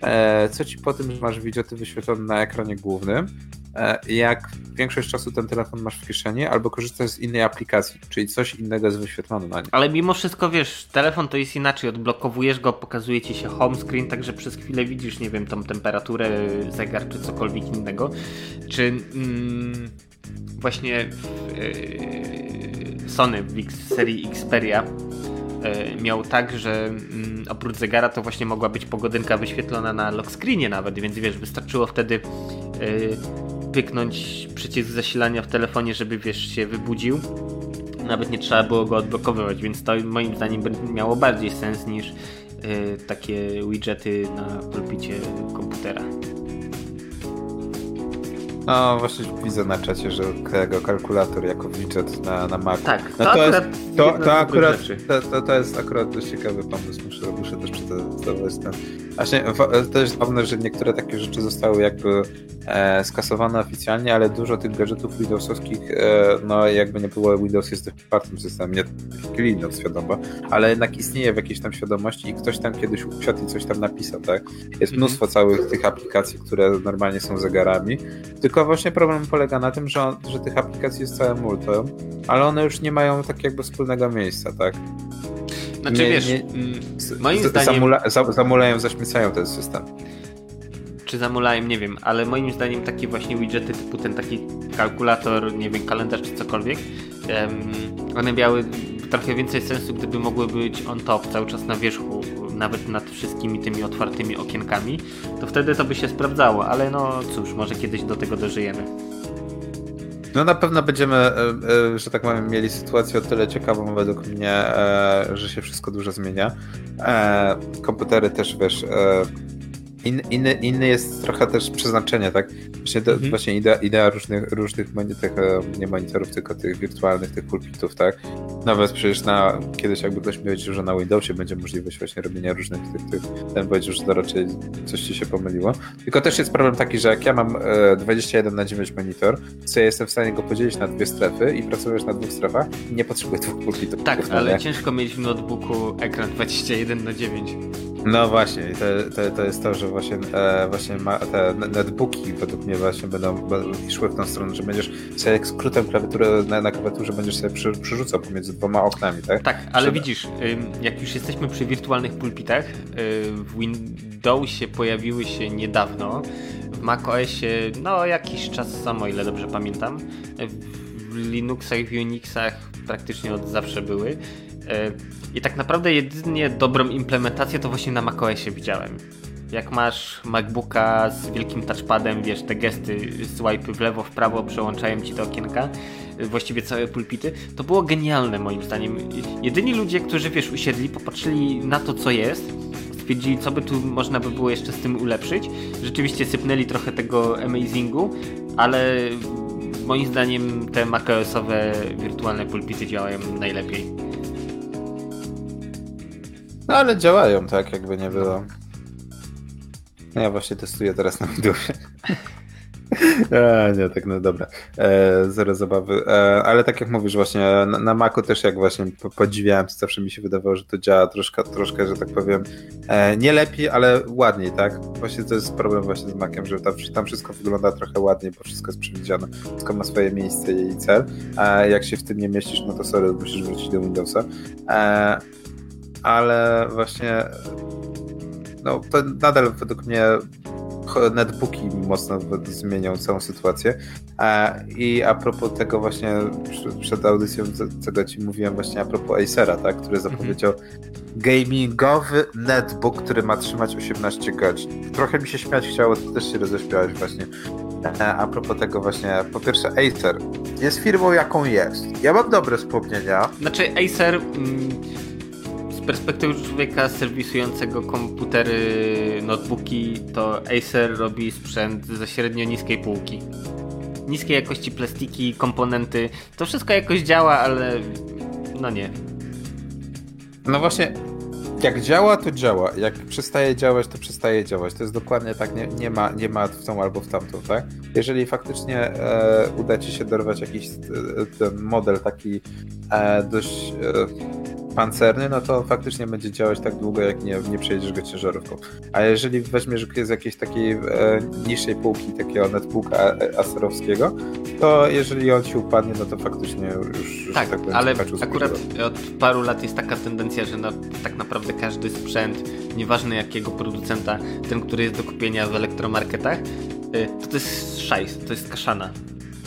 e, co ci po tym, że masz widgety wyświetlone na ekranie głównym, e, jak większość czasu ten telefon masz w kieszeni albo korzystasz z innej aplikacji, czyli coś innego jest wyświetlone na nim. Ale mimo wszystko, wiesz, telefon to jest inaczej, odblokowujesz go, pokazuje ci się home screen, także przez chwilę widzisz, nie wiem, tą temperaturę, zegar czy cokolwiek innego. Czy mm, właśnie w, yy, Sony w X, serii Xperia yy, miał tak, że yy, oprócz zegara to właśnie mogła być pogodynka wyświetlona na lock screenie nawet, więc wiesz, wystarczyło wtedy yy, pyknąć przycisk zasilania w telefonie, żeby wiesz, się wybudził. Nawet nie trzeba było go odblokowywać, więc to moim zdaniem miało bardziej sens niż takie widgety na pulpicie komputera. No właśnie widzę na czacie, że tego kalkulator jako widget na, na Mac. Tak, no to, to, akurat jest, to, to, akurat, to, to, to jest akurat dość ciekawy pomysł, muszę, muszę też przetestować ten. Właśnie wa- też zabawne, że niektóre takie rzeczy zostały jakby e, skasowane oficjalnie, ale dużo tych gadżetów Windowsowskich, e, no jakby nie było, Windows jest dość otwartym systemem, nie Linux wiadomo, ale jednak istnieje w jakiejś tam świadomości i ktoś tam kiedyś usiadł i coś tam napisał, tak? Jest Mhm. mnóstwo całych tych aplikacji, które normalnie są zegarami, tylko właśnie problem polega na tym, że, że tych aplikacji jest całe multum, ale one już nie mają tak jakby wspólnego miejsca, tak? Znaczy nie- wiesz, nie- mm, moim z, zdaniem... zamula, za, zamulają, zaśmiecają ten system. czy zamulałem, nie wiem, ale moim zdaniem takie właśnie widgety typu ten taki kalkulator, nie wiem, kalendarz czy cokolwiek, em, one miały trochę więcej sensu, gdyby mogły być on top cały czas na wierzchu, nawet nad wszystkimi tymi otwartymi okienkami, to wtedy to by się sprawdzało, ale no cóż, może kiedyś do tego dożyjemy. No na pewno będziemy, e, e, że tak powiem, mieli sytuację o tyle ciekawą według mnie, e, że się wszystko dużo zmienia. Komputery też, wiesz, in, inny, inny jest trochę też przeznaczenie, tak? Właśnie, to, Mhm. właśnie idea, idea różnych, różnych tych, e, nie monitorów, tylko tych wirtualnych, tych pulpitów, tak? Nawet przecież na, kiedyś jakby ktoś mi powiedział, że na Windowsie będzie możliwość właśnie robienia różnych tych, tych ten powiedział, że to raczej coś ci się pomyliło. Tylko też jest problem taki, że jak ja mam e, 21 na 9 monitor, to ja jestem w stanie go podzielić na dwie strefy i pracujesz na dwóch strefach, nie potrzebuję dwóch pulpitów. Tak, No ale nie? ciężko mieć w notebooku ekran 21 na 9 No właśnie, to, to, to jest to, że właśnie, e, właśnie ma, te netbooki według mnie właśnie będą, będą szły w tą stronę, że będziesz sobie skrótem klawiatury na, na klawiaturze będziesz sobie przy, przerzucał pomiędzy dwoma oknami, tak? Tak, ale Trzeba- widzisz, jak już jesteśmy przy wirtualnych pulpitach, y, w Windowsie pojawiły się niedawno, w macOSie no jakiś czas samo, ile dobrze pamiętam, w Linuxach, w Unixach praktycznie od zawsze były. Y, I tak naprawdę jedynie dobrą implementację to właśnie na macOSie widziałem. Jak masz MacBooka z wielkim touchpadem, wiesz, te gesty, swipe w lewo, w prawo przełączają ci te okienka, y, właściwie całe pulpity, to było genialne moim zdaniem. Jedyni ludzie, którzy, wiesz, usiedli, popatrzyli na to, co jest, stwierdzili, co by tu można by było jeszcze z tym ulepszyć. Rzeczywiście sypnęli trochę tego amazingu, ale moim zdaniem te macOSowe wirtualne pulpity działają najlepiej. No ale działają tak, jakby nie było. No Ja właśnie testuję teraz na Windowsie. <laughs> E, nie, tak no dobra. E, zero zabawy. E, ale tak jak mówisz, właśnie na, na Macu też jak właśnie po- podziwiałem, to zawsze mi się wydawało, że to działa troszkę, troszkę że tak powiem, e, nie lepiej, ale ładniej, tak? Właśnie to jest problem właśnie z Maciem, że tam, tam wszystko wygląda trochę ładniej, bo wszystko jest przewidziane. Wszystko ma swoje miejsce i cel. A jak się w tym nie mieścisz, no to sorry, musisz wrócić do Windowsa. Ale właśnie no to nadal według mnie netbooki mocno zmienią całą sytuację. E, I a propos tego właśnie przed audycją, co- czego ci mówiłem właśnie a propos Acera, tak, który zapowiedział gamingowy netbook, który ma trzymać 18 godzin. Trochę mi się śmiać chciało, ty też się roześmiałeś właśnie. E, A propos tego właśnie, po pierwsze Acer jest firmą jaką jest. Ja mam dobre wspomnienia, Znaczy Acer mm, perspektywy człowieka serwisującego komputery, notebooki, to Acer robi sprzęt ze średnio niskiej półki. Niskiej jakości plastiki, komponenty, to wszystko jakoś działa, ale no nie. No właśnie, jak działa, to działa. Jak przestaje działać, to przestaje działać. To jest dokładnie tak, nie, nie, ma, nie ma w tą albo w tamtą, tak? Jeżeli faktycznie e, uda ci się dorwać jakiś e, ten model taki e, dość e, pancerny, no to faktycznie będzie działać tak długo, jak nie, nie przejedziesz go ciężarówką. A jeżeli weźmiesz z jakiejś takiej e, niższej półki, takiego netbooka e, aserowskiego, to jeżeli on ci upadnie, no to faktycznie już, tak, tak powiem, ale akurat od paru lat jest taka tendencja, że no, tak naprawdę każdy sprzęt, nieważne jakiego producenta, ten, który jest do kupienia w elektromarketach, y, to to jest szajs, to jest kaszana.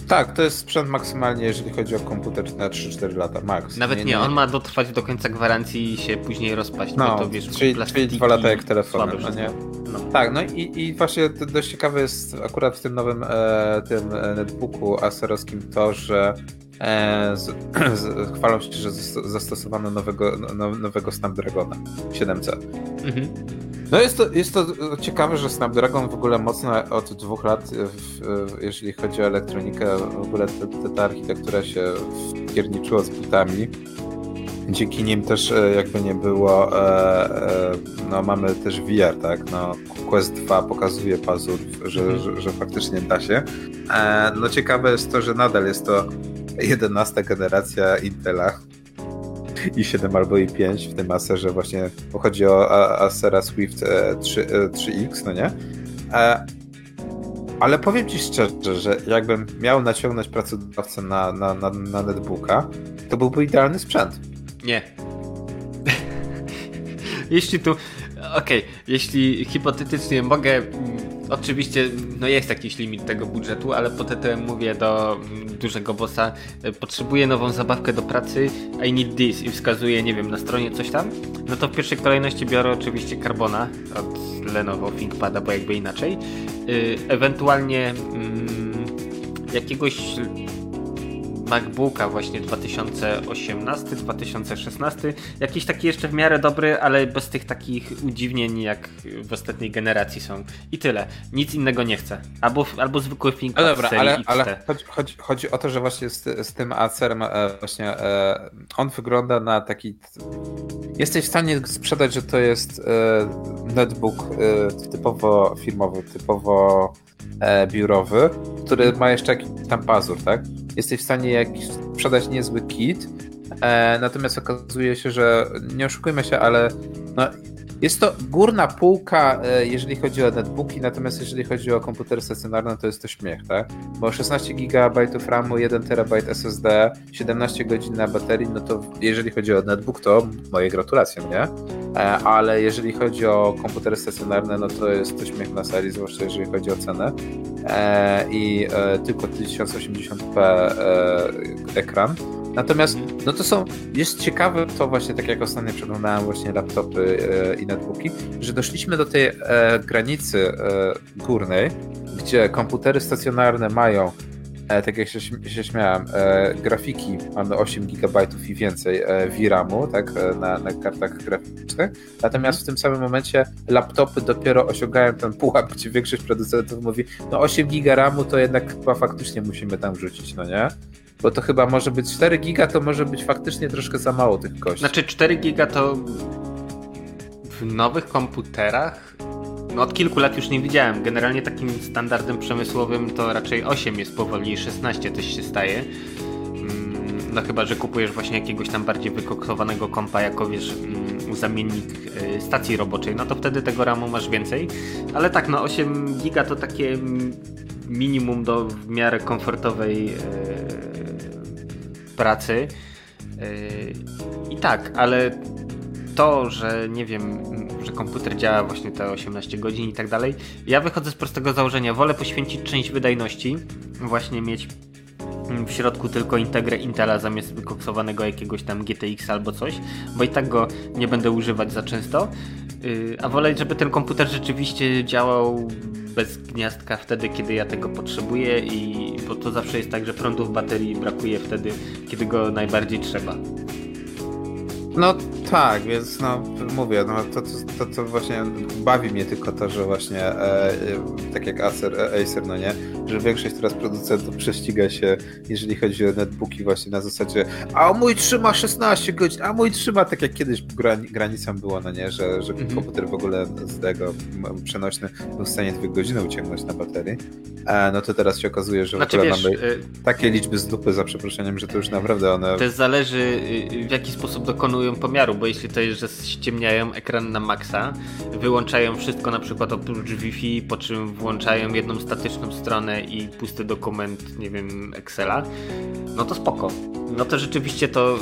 Tak, to jest sprzęt maksymalnie, jeżeli chodzi o komputer na 3-4 lata, max. Nawet nie, on ma dotrwać do końca gwarancji i się później rozpaść, No, bo to wiesz, czyli, czyli dwa lata jak telefony, słabe no nie? No. Tak, no i, i właśnie dość ciekawe jest akurat w tym nowym e, tym e, netbooku aserowskim to, że e, z, <clears throat> z, chwalą się, że zas- zastosowano nowego, no, nowego Snapdragona 7C. Mhm. No jest to, jest to ciekawe, że Snapdragon w ogóle mocno od dwóch lat, w, w, jeżeli chodzi o elektronikę, w ogóle te- te- ta architektura się wpierniczyła z butami. Dzięki nim też e, jakby nie było, e, e, no mamy też VR, tak? No, Quest 2 pokazuje pazur, że, Mhm. że, że faktycznie da się. E, no ciekawe jest to, że nadal jest to 11 generacja Intela i7 albo i5 w tym Acerze właśnie, bo chodzi o Acera Swift e, 3, e, 3X, no nie? E, ale powiem Ci szczerze, że jakbym miał naciągnąć pracodawcę na, na, na, na netbooka, to byłby idealny sprzęt. Nie. <laughs> jeśli tu. Okej, jeśli hipotetycznie mogę. Oczywiście, no jest jakiś limit tego budżetu, ale po TTM mówię do mm, dużego bossa, e, potrzebuję nową zabawkę do pracy, I need this i wskazuję, nie wiem, na stronie coś tam, no to w pierwszej kolejności biorę oczywiście Carbona od Lenovo ThinkPada, bo jakby inaczej. Y, Ewentualnie mm, jakiegoś MacBooka właśnie 2018, 2016. Jakiś taki jeszcze w miarę dobry, ale bez tych takich udziwnień jak w ostatniej generacji są. I tyle. Nic innego nie chcę. Albo, albo zwykły No ThinkPad dobra, z serii ale, ale chodzi, chodzi, chodzi o to, że właśnie z, z tym Acerem właśnie e, on wygląda na taki jesteś w stanie sprzedać, że to jest e, netbook e, typowo firmowy, typowo e, biurowy, który ma jeszcze jakiś tam pazur, tak? Jesteś w stanie jakiś sprzedać niezły kit, e, natomiast okazuje się, że nie oszukujmy się, ale no, jest to górna półka, e, jeżeli chodzi o netbooki, natomiast jeżeli chodzi o komputery stacjonarne, to jest to śmiech, tak? Bo 16 GB RAMu, 1 TB SSD, 17 godzin na baterii, no to jeżeli chodzi o netbook, to moje gratulacje, nie? E, Ale jeżeli chodzi o komputery stacjonarne, no to jest to śmiech na sali, zwłaszcza jeżeli chodzi o cenę. E, I tylko 1080p e, ekran. Natomiast no to są, jest ciekawe to właśnie, tak jak ostatnio przeglądałem właśnie laptopy e, i netbooki, że doszliśmy do tej e, granicy e, górnej, gdzie komputery stacjonarne mają, e, tak jak się, się śmiałem, e, grafiki, mamy 8 GB i więcej e, VRAMu, tak, e, na, na kartach graficznych, natomiast w tym samym momencie laptopy dopiero osiągają ten pułap, gdzie większość producentów mówi, no 8 GB RAMu to jednak chyba faktycznie musimy tam wrzucić, no nie? Bo to chyba może być 4 giga, to może być faktycznie troszkę za mało tych kości. Znaczy 4 giga to w nowych komputerach no od kilku lat już nie widziałem. Generalnie takim standardem przemysłowym to raczej 8 jest powoli, 16 też się staje. Mm, No chyba, że kupujesz właśnie jakiegoś tam bardziej wykoksowanego kompa jako wiesz mm, zamiennik y, stacji roboczej, no to wtedy tego RAMu masz więcej. Ale tak, no 8 giga to takie mm, minimum do w miarę komfortowej y, pracy. Y, I tak, ale to, że nie wiem, że komputer działa właśnie te 18 godzin i tak dalej, ja wychodzę z prostego założenia. Wolę poświęcić część wydajności, właśnie mieć mm, w środku tylko integrę Intela zamiast wykoksowanego jakiegoś tam GTX albo coś, bo i tak go nie będę używać za często. Yy, A wolę, żeby ten komputer rzeczywiście działał bez gniazdka wtedy, kiedy ja tego potrzebuję i bo to zawsze jest tak, że prądu w baterii brakuje wtedy, kiedy go najbardziej trzeba. No tak, więc no mówię, no to, to, to, właśnie bawi mnie tylko to, że właśnie e, e, tak jak Acer, e, Acer, no nie, że większość teraz producentów prześciga się, jeżeli chodzi o netbooki właśnie na zasadzie a mój trzyma 16 godzin, a mój trzyma tak jak kiedyś granicą było, no nie, że, że mhm. komputer w ogóle z tego przenośny był w stanie 2 godziny uciągnąć na baterii. E, no to teraz się okazuje, że znaczy, w ogóle wiesz, mamy y, takie liczby z dupy za przeproszeniem, że to już naprawdę one... To zależy y, w jaki sposób dokonują pomiaru, bo jeśli to jest, że ściemniają ekran na maksa, wyłączają wszystko na przykład oprócz Wi-Fi, po czym włączają jedną statyczną stronę i pusty dokument, nie wiem, Excela, no to spoko. No to rzeczywiście to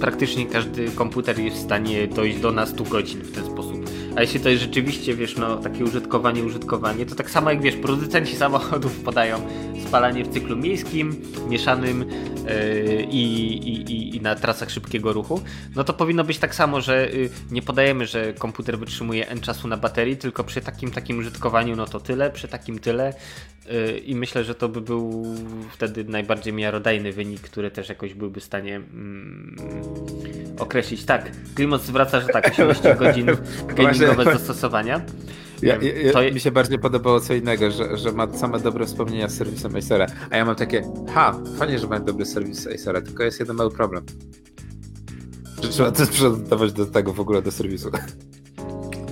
praktycznie każdy komputer jest w stanie dojść do nas 100 godzin w ten sposób. A jeśli to jest rzeczywiście, wiesz, no takie użytkowanie, użytkowanie, to tak samo jak wiesz, producenci <laughs> samochodów podają spalanie w cyklu miejskim, mieszanym yy, i, i, na trasach szybkiego ruchu, no to powinno być tak samo, że yy, nie podajemy, że komputer wytrzymuje n czasu na baterii, tylko przy takim takim użytkowaniu no to tyle, przy takim tyle i myślę, że to by był wtedy najbardziej miarodajny wynik, który też jakoś byłby w stanie mm, określić. Tak, Klimot zwraca, że tak, 18 <laughs> godzin gamingowe zastosowania. Ja, ja, ja, Mi się bardziej podobało co innego, że, że ma same dobre wspomnienia z serwisem Acera. A ja mam takie, ha, fajnie, że mam dobry serwis Acera, tylko jest jeden mały problem. Że trzeba też przygotować do tego w ogóle do serwisu.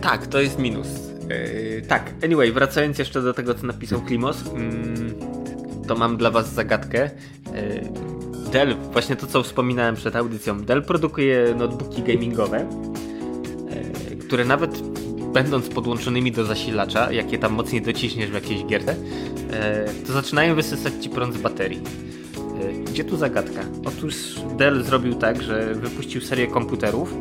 Tak, to jest minus. Yy, tak, anyway, wracając jeszcze do tego, co napisał Klimos, yy, to mam dla Was zagadkę. Yy, Dell, właśnie to, co wspominałem przed audycją, Dell produkuje notebooki gamingowe, yy, które nawet będąc podłączonymi do zasilacza, jakie tam mocniej dociśniesz w jakiejś gierce, e, to zaczynają wysysać ci prąd z baterii. E, gdzie tu zagadka? Otóż Dell zrobił tak, że wypuścił serię komputerów.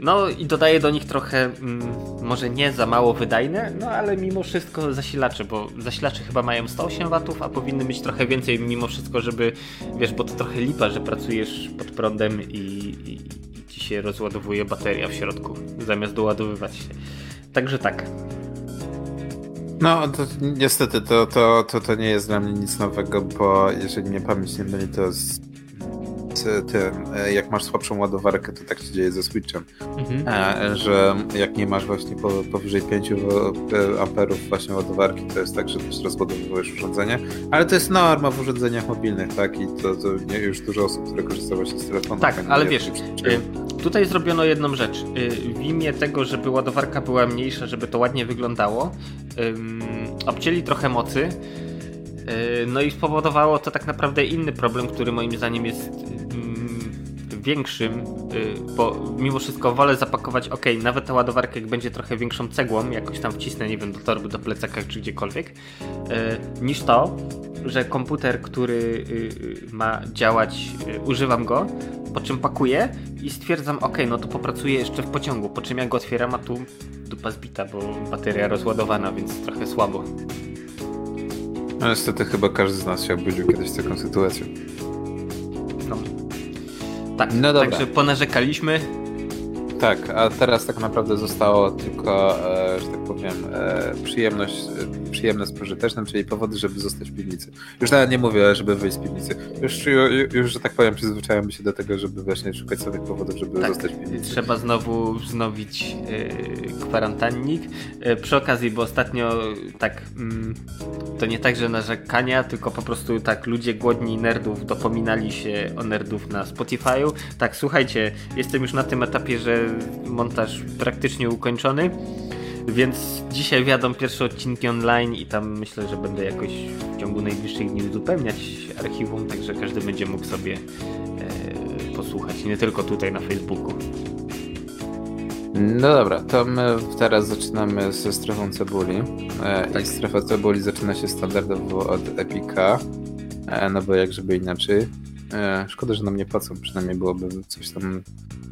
No i dodaje do nich trochę, mm, może nie za mało wydajne, no ale mimo wszystko zasilacze, bo zasilacze chyba mają 108 W, a powinny mieć trochę więcej mimo wszystko, żeby, wiesz, bo to trochę lipa, że pracujesz pod prądem i, i ci się rozładowuje bateria w środku, zamiast doładowywać się. Także tak. No, to niestety to, to, to, to nie jest dla mnie nic nowego, bo jeżeli mnie pamięć nie myli, to tym, e, jak masz słabszą ładowarkę, to tak się dzieje ze Switchem, mhm. E, że jak nie masz właśnie powyżej 5 amperów właśnie ładowarki, to jest tak, że też rozładowujesz urządzenie, ale to jest norma w urządzeniach mobilnych, tak, i to, to nie, już dużo osób, które korzysta właśnie z telefonu. Tak, ale wiesz, Tutaj zrobiono jedną rzecz. Y, w imię tego, żeby ładowarka była mniejsza, żeby to ładnie wyglądało, obcięli trochę mocy. Y, no i spowodowało to tak naprawdę inny problem, który moim zdaniem jest większym, y, bo mimo wszystko wolę zapakować, ok, nawet tę ładowarkę jak będzie trochę większą cegłą, jakoś tam wcisnę, nie wiem, do torby, do plecaka czy gdziekolwiek, niż to, że komputer, który ma działać, używam go, po czym pakuję i stwierdzam, ok, no to popracuję jeszcze w pociągu, po czym jak go otwieram, a tu dupa zbita, bo bateria rozładowana, więc trochę słabo. No niestety chyba każdy z nas się obudził kiedyś z taką sytuacją. No. Tak, no dobra. także ponarzekaliśmy, tak, a teraz tak naprawdę zostało tylko, e, że tak powiem, e, przyjemność, e, przyjemne z pożytecznym, czyli powody, żeby zostać w piwnicy. Już nawet nie mówię, żeby wyjść z piwnicy. Już, już że tak powiem, przyzwyczajamy się do tego, żeby właśnie szukać sobie powodów, żeby tak, zostać w piwnicy. Trzeba znowu wznowić yy, kwarantannik. Yy, przy okazji, bo ostatnio tak, yy, to nie tak, że narzekania, tylko po prostu tak ludzie głodni nerdów dopominali się o nerdów na Spotify'u. Tak, słuchajcie, jestem już na tym etapie, że montaż praktycznie ukończony. Więc dzisiaj wiadą pierwsze odcinki online i tam myślę, że będę jakoś w ciągu najbliższych dni uzupełniać archiwum, także każdy będzie mógł sobie e, posłuchać, nie tylko tutaj na Facebooku. No dobra, to my teraz zaczynamy ze strefą cebuli. E, tak. I strefa cebuli zaczyna się standardowo od Epika, e, no bo jak żeby inaczej. E, szkoda, że nam nie płacą, przynajmniej byłoby coś tam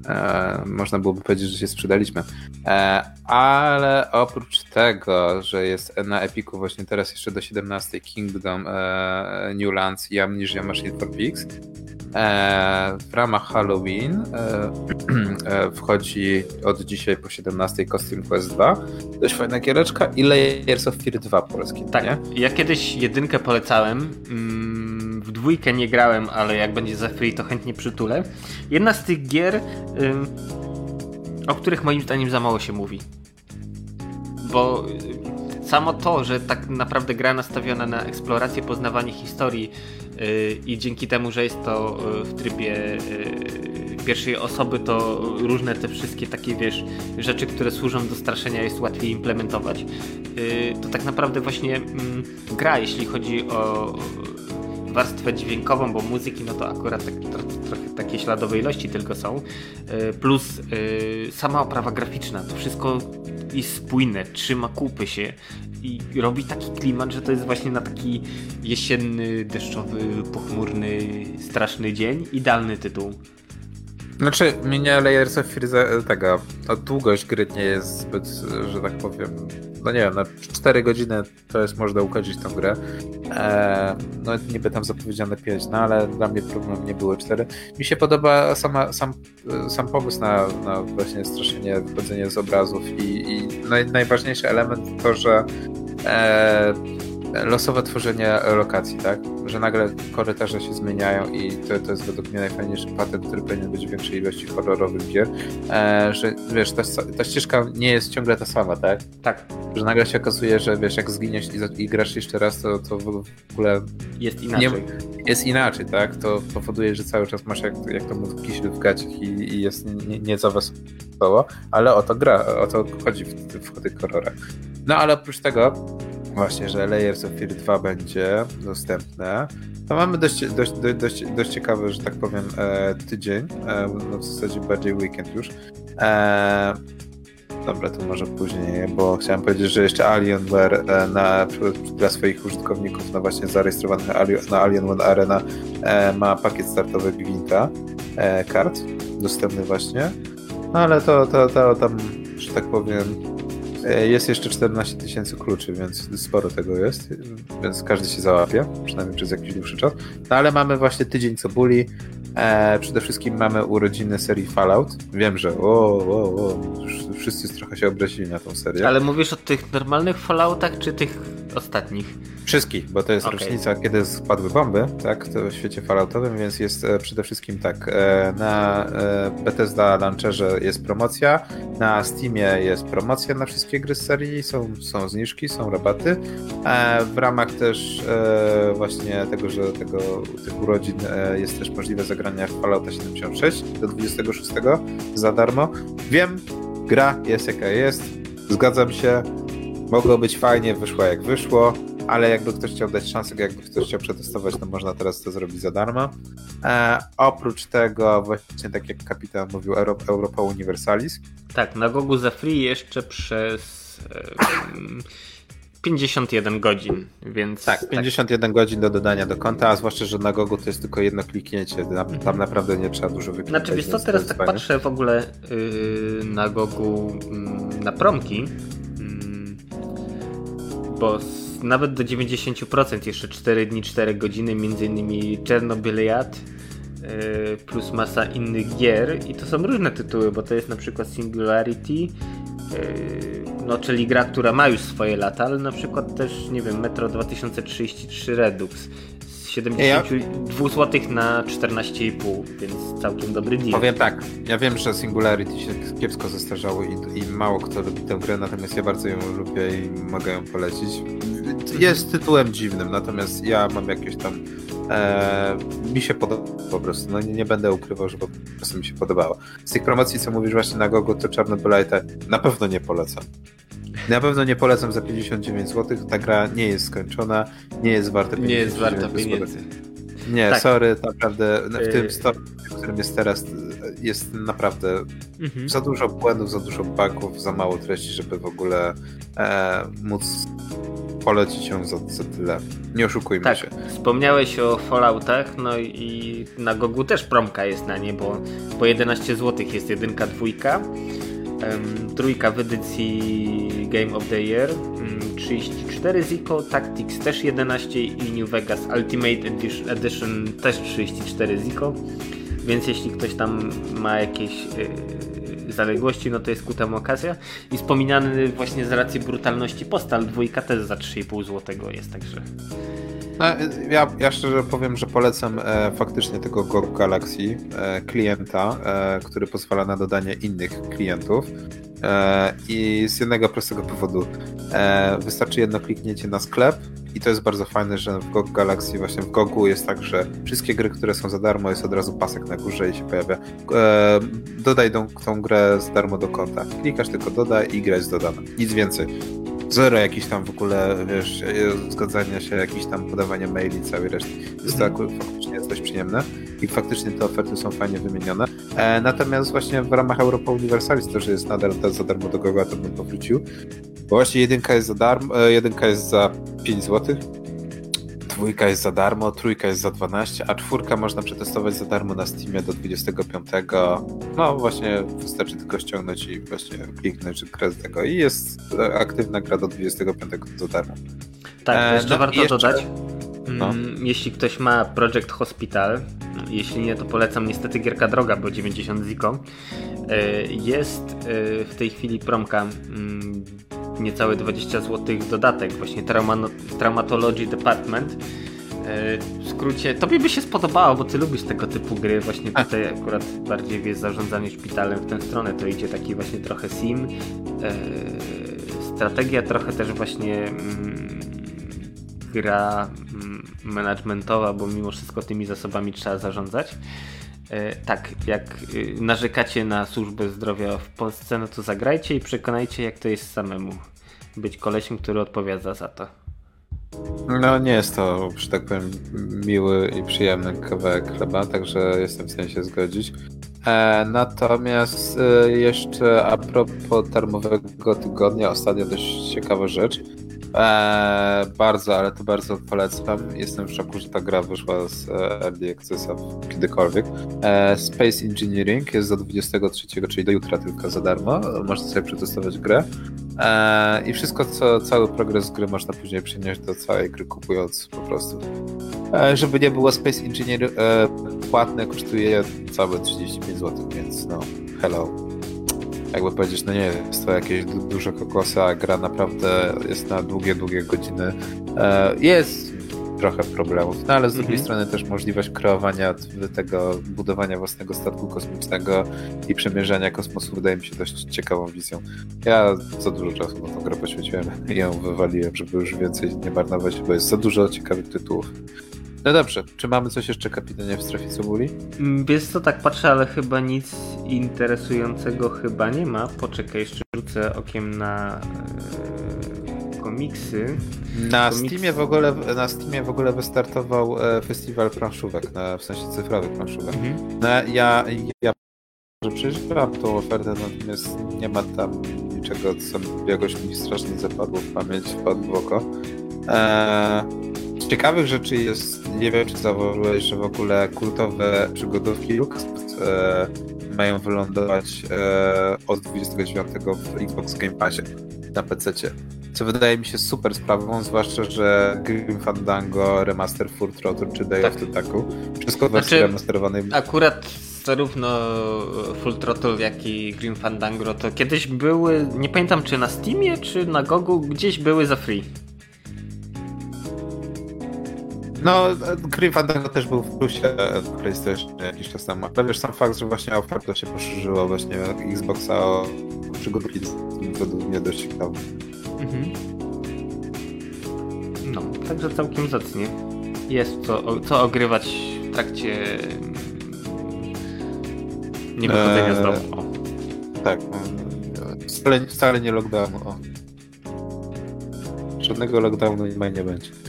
E, można byłoby powiedzieć, że się sprzedaliśmy. E, ale oprócz tego, że jest na Epiku właśnie teraz jeszcze do 17 Kingdom, e, Newlands i Amnesia Machine for Pigs, w ramach Halloween <clears throat> wchodzi od dzisiaj po 17 Costume Quest 2. Dość fajna giereczka i Layers of Fear 2 polskie. Tak, nie? ja kiedyś jedynkę polecałem. Mm w dwójkę nie grałem, ale jak będzie za free, to chętnie przytulę. Jedna z tych gier, o których moim zdaniem za mało się mówi. Bo samo to, że tak naprawdę gra nastawiona na eksplorację, poznawanie historii yy, i dzięki temu, że jest to yy, w trybie pierwszej osoby, to różne te wszystkie takie, wiesz, rzeczy, które służą do straszenia jest łatwiej implementować, to tak naprawdę właśnie mm, gra, jeśli chodzi o warstwę dźwiękową, bo muzyki no to akurat tak, trochę takie śladowe ilości tylko są, yy, plus yy, sama oprawa graficzna, to wszystko jest spójne, trzyma kupy się i robi taki klimat, że to jest właśnie na taki jesienny, deszczowy, pochmurny, straszny dzień idealny tytuł. Znaczy, mnie Layers of Fear tego, długość gry nie jest zbyt, że tak powiem, no nie wiem, na 4 godziny to jest można ukończyć tą grę. Eee, no niby tam zapowiedziane 5, no ale dla mnie problem nie było 4. Mi się podoba sama, sam, sam pomysł na, na właśnie straszenie, wychodzenie z obrazów i, i naj, najważniejszy element to, że eee, losowe tworzenie lokacji, tak? Że nagle korytarze się zmieniają i to, to jest według mnie najfajniejszy patent, który powinien być w większej ilości horrorowych gier, e, że wiesz, ta, ta, ścieżka nie jest ciągle ta sama, tak? Tak. Że nagle się okazuje, że wiesz, jak zginiesz i, i grasz jeszcze raz, to, to w ogóle jest inaczej. Nie, jest inaczej, tak? To powoduje, że cały czas masz jak, jak to mówi kisiel w gaciach i, i jest nieco nie wesoło, ale o to gra, o to chodzi w, w, w tych horrorach. No ale oprócz tego właśnie, że Layers of Fear 2 będzie dostępne, to mamy dość, dość, dość, dość ciekawy, że tak powiem, e, tydzień, e, no w zasadzie bardziej weekend już. E, dobra, to może później, bo chciałem powiedzieć, że jeszcze Alienware e, na, dla swoich użytkowników na właśnie zarejestrowanych na Alienware Arena e, ma pakiet startowy Gwinta e, kart dostępny właśnie. No ale to, to, to tam, że tak powiem, jest jeszcze 14 tysięcy kluczy, więc sporo tego jest, więc każdy się załapie, przynajmniej przez jakiś dłuższy czas. No ale mamy właśnie tydzień cebuli. E, przede wszystkim mamy urodziny serii Fallout. Wiem, że o, o, o, wszyscy trochę się obrazili na tą serię. Ale mówisz o tych normalnych Falloutach, czy tych ostatnich? Wszystkich, bo to jest okay. rocznica, kiedy spadły bomby, tak, to w świecie falloutowym, więc jest e, przede wszystkim tak, e, na e, Bethesda Launcherze jest promocja, na Steamie jest promocja na wszystkie gry z serii, są, są zniżki, są rabaty. W ramach też właśnie tego, że tego, tych urodzin jest też możliwe zagranie w Fallouta 76 do 26 za darmo. Wiem, gra jest jaka jest, zgadzam się, mogło być fajnie, wyszło jak wyszło ale jakby ktoś chciał dać szansę, jakby ktoś chciał przetestować, to można teraz to zrobić za darmo. E, oprócz tego, właśnie tak jak kapitan mówił, Europa, Europa Universalis. Tak, na Gogu za free jeszcze przez e, 51 godzin, więc... Tak, 51 tak. godzin do dodania do konta, a zwłaszcza, że na Gogu to jest tylko jedno kliknięcie, tam, tam naprawdę nie trzeba dużo wyklikać. Znaczy wiesz co, teraz tak patrzę w ogóle yy, na Gogu yy, na promki, bo nawet do 90%, jeszcze 4 dni, 4 godziny, między innymi Czernobyliad yy, plus masa innych gier. I to są różne tytuły, bo to jest na przykład Singularity, yy, no czyli gra, która ma już swoje lata, ale na przykład też, nie wiem, Metro 2033 Redux 72 zł na 14,5, więc całkiem dobry deal. Powiem tak, ja wiem, że Singularity się kiepsko zestarzało i, i mało kto lubi tę grę, natomiast ja bardzo ją lubię i mogę ją polecić. Jest tytułem dziwnym, natomiast ja mam jakieś tam e, mi się podoba po prostu, no nie, nie, będę ukrywał, że po prostu mi się podobało. Z tych promocji, co mówisz właśnie na Gogu, to Czarnobylite na pewno nie polecam. Na pewno nie polecam za 59 zł. Ta gra nie jest skończona, nie jest warta pieniędzy. Nie jest warta pieniędzy. Nie, tak. sorry, naprawdę w tym y- stopniu, w którym jest teraz, jest naprawdę mhm. za dużo błędów, za dużo bugów, za mało treści, żeby w ogóle e, móc polecić ją za, za tyle. Nie oszukujmy tak, się. Wspomniałeś o Falloutach, no i na Gogu też promka jest na nie, bo po 11 zł jest jedynka, dwójka trójka w edycji Game of the Year, um, 34 Zico, Tactics też 11 i New Vegas Ultimate Edition też 34 Zico, więc jeśli ktoś tam ma jakieś yy, zaległości, no to jest ku temu okazja. I wspominany właśnie z racji brutalności Postal dwójka też za 3,5 zł jest, także... No, ja, ja szczerze powiem, że polecam e, faktycznie tego Go Galaxy e, klienta, e, który pozwala na dodanie innych klientów. E, I z jednego prostego powodu. E, wystarczy jedno kliknięcie na sklep i to jest bardzo fajne, że w GOG Galaxy, właśnie w GOGu jest tak, że wszystkie gry, które są za darmo, jest od razu pasek na górze i się pojawia. E, dodaj tą, tą grę za darmo do konta. Klikasz tylko dodaj i gra jest dodana. Nic więcej. Zero jakiś tam w ogóle, wiesz, zgadzania się, jakiś tam podawanie maili, całej reszty. Jest to akurat faktycznie jest dość przyjemne i faktycznie te oferty są fajnie wymienione. E, natomiast właśnie w ramach Europa Universalis to, że jest nadal za darmo do Goga, to bym powrócił. Bo właśnie jedynka jest za darmo, e, jedynka jest za 5 zł, dwójka jest za darmo, trójka jest za 12, a czwórka można przetestować za darmo na Steamie do 25. No właśnie wystarczy tylko ściągnąć i właśnie kliknąć grę z tego i jest e, aktywna gra do 25 za darmo. Tak, E, jeszcze no, warto jeszcze- dodać, no. mm, jeśli ktoś ma Project Hospital, jeśli nie, to polecam niestety Gierka Droga, bo 90 ziko. E, Jest e, w tej chwili promka mm, niecałe 20 zł dodatek, właśnie Trauma- Traumatology Department. E, W skrócie, tobie by się spodobało, bo ty lubisz tego typu gry, właśnie tutaj akurat bardziej wiesz zarządzanie szpitalem w tę stronę, to idzie taki właśnie trochę sim, strategia trochę też właśnie mm, gra managementowa, bo mimo wszystko tymi zasobami trzeba zarządzać. E, Tak, jak y, narzekacie na służbę zdrowia w Polsce, no to zagrajcie i przekonajcie, jak to jest samemu być kolesiem, który odpowiada za to. No nie jest to, że tak powiem, miły i przyjemny kawałek chleba, także jestem w stanie się zgodzić. E, natomiast e, jeszcze a propos darmowego tygodnia, ostatnio dość ciekawa rzecz. E, bardzo, ale to bardzo polecam. Jestem w szoku, że ta gra wyszła z e, Early Accessa kiedykolwiek. E, Space Engineering jest do 23, czyli do jutra tylko za darmo. Można sobie przetestować grę. E, I wszystko, co, cały progres gry można później przenieść do całej gry, kupując po prostu. Żeby nie było, Space Engineer e, płatne kosztuje całe 35 zł, więc no, hello. Jakby powiedzieć, no nie jest to jakieś du duże kokosy, a gra naprawdę jest na długie, długie godziny. E, jest trochę problemów, no ale z drugiej Mhm. strony też możliwość kreowania tego, budowania własnego statku kosmicznego i przemierzania kosmosu wydaje mi się dość ciekawą wizją. Ja za dużo czasu na tą grę poświęciłem i ją wywaliłem, żeby już więcej nie marnować, bo jest za dużo ciekawych tytułów. No dobrze, czy mamy coś jeszcze, kapitanie, w strefie cebuli? Mm, Wiesz co, tak patrzę, ale chyba nic interesującego chyba nie ma. Poczekaj, jeszcze rzucę okiem na e, komiksy. Na Komiks- Steamie w ogóle, na Steamie w ogóle wystartował e, festiwal planszówek, na, w sensie cyfrowych planszówek. No, ja, ja że przeżyłam tą ofertę, natomiast nie ma tam niczego, co jakoś mi strasznie zapadło w pamięć, wpadło w oko. Eee, z ciekawych rzeczy jest, nie wiem czy zauważyłeś, że w ogóle kultowe przygodówki LucasArts e, mają wylądować e, od 29 w Xbox Game Passie na PC-cie. Co wydaje mi się super sprawą, zwłaszcza, że Grim Fandango, Remaster Full Throttle czy Day Tak. of the Taku, wszystko Znaczy, remasterowanej Akurat zarówno Full Throttle, jak i Grim Fandango to kiedyś były, nie pamiętam czy na Steamie, czy na Gogu, gdzieś były za free. No, Grim Fandango też był w plusie na PlayStation jakiś czas temu. Ale wiesz, sam fakt, że właśnie oferta się poszerzyła właśnie Xboxa o przygodówki jest według mnie dość ciekawy. Mhm. No, także całkiem zacnie. Jest co, co ogrywać w trakcie mm, niewychodzenia z Eee, domu. O. Tak, no, wcale, wcale nie lockdownu. O. Żadnego lockdownu nie nie będzie.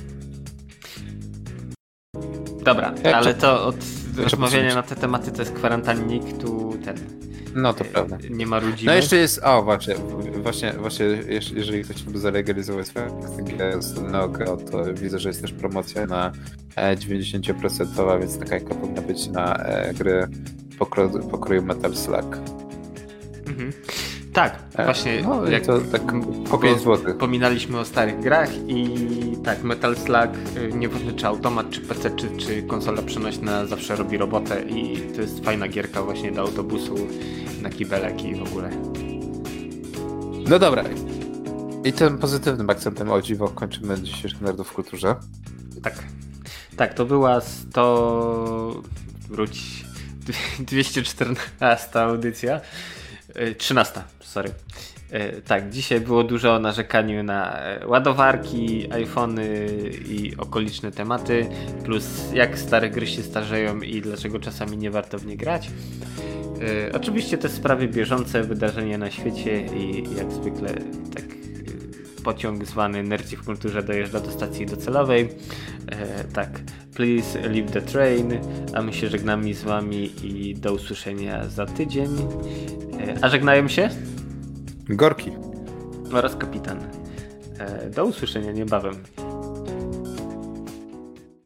Dobra, ale to- od rozmawiania na te tematy to jest kwarantannik, tu ten No to e, prawda. nie ma rodziny. No jeszcze jest, o właśnie, właśnie, właśnie jeż- jeżeli ktoś chciałby zalegalizować swoją Neo, to widzę, że jest też promocja na e, 90%, więc taka jaka powinna być na e, gry pokroju, pokroju Metal Slug. Mhm. Tak, E, właśnie no, jak to tak po 5 zł. Pominaliśmy o starych grach i tak, Metal Slug, y, nieważne czy automat, czy PC, czy, czy konsola przenośna zawsze robi robotę i to jest fajna gierka właśnie do autobusu, na kibelek i w ogóle. No dobra. I tym pozytywnym akcentem o dziwo kończymy dzisiejszy Nerdów w kulturze. Tak, tak, to była 100... wróć... 214 audycja. E, 13, sorry. E, Tak, dzisiaj było dużo o narzekaniu na e, ładowarki, iPhony i okoliczne tematy, plus jak stare gry się starzeją i dlaczego czasami nie warto w nie grać. E, Oczywiście te sprawy bieżące, wydarzenia na świecie i jak zwykle tak e, pociąg zwany Nerci w kulturze dojeżdża do stacji docelowej. E, tak, please leave the train, a my się żegnamy z wami i do usłyszenia za tydzień. E, a żegnają się? Gorki. oraz kapitan. E, Do usłyszenia niebawem.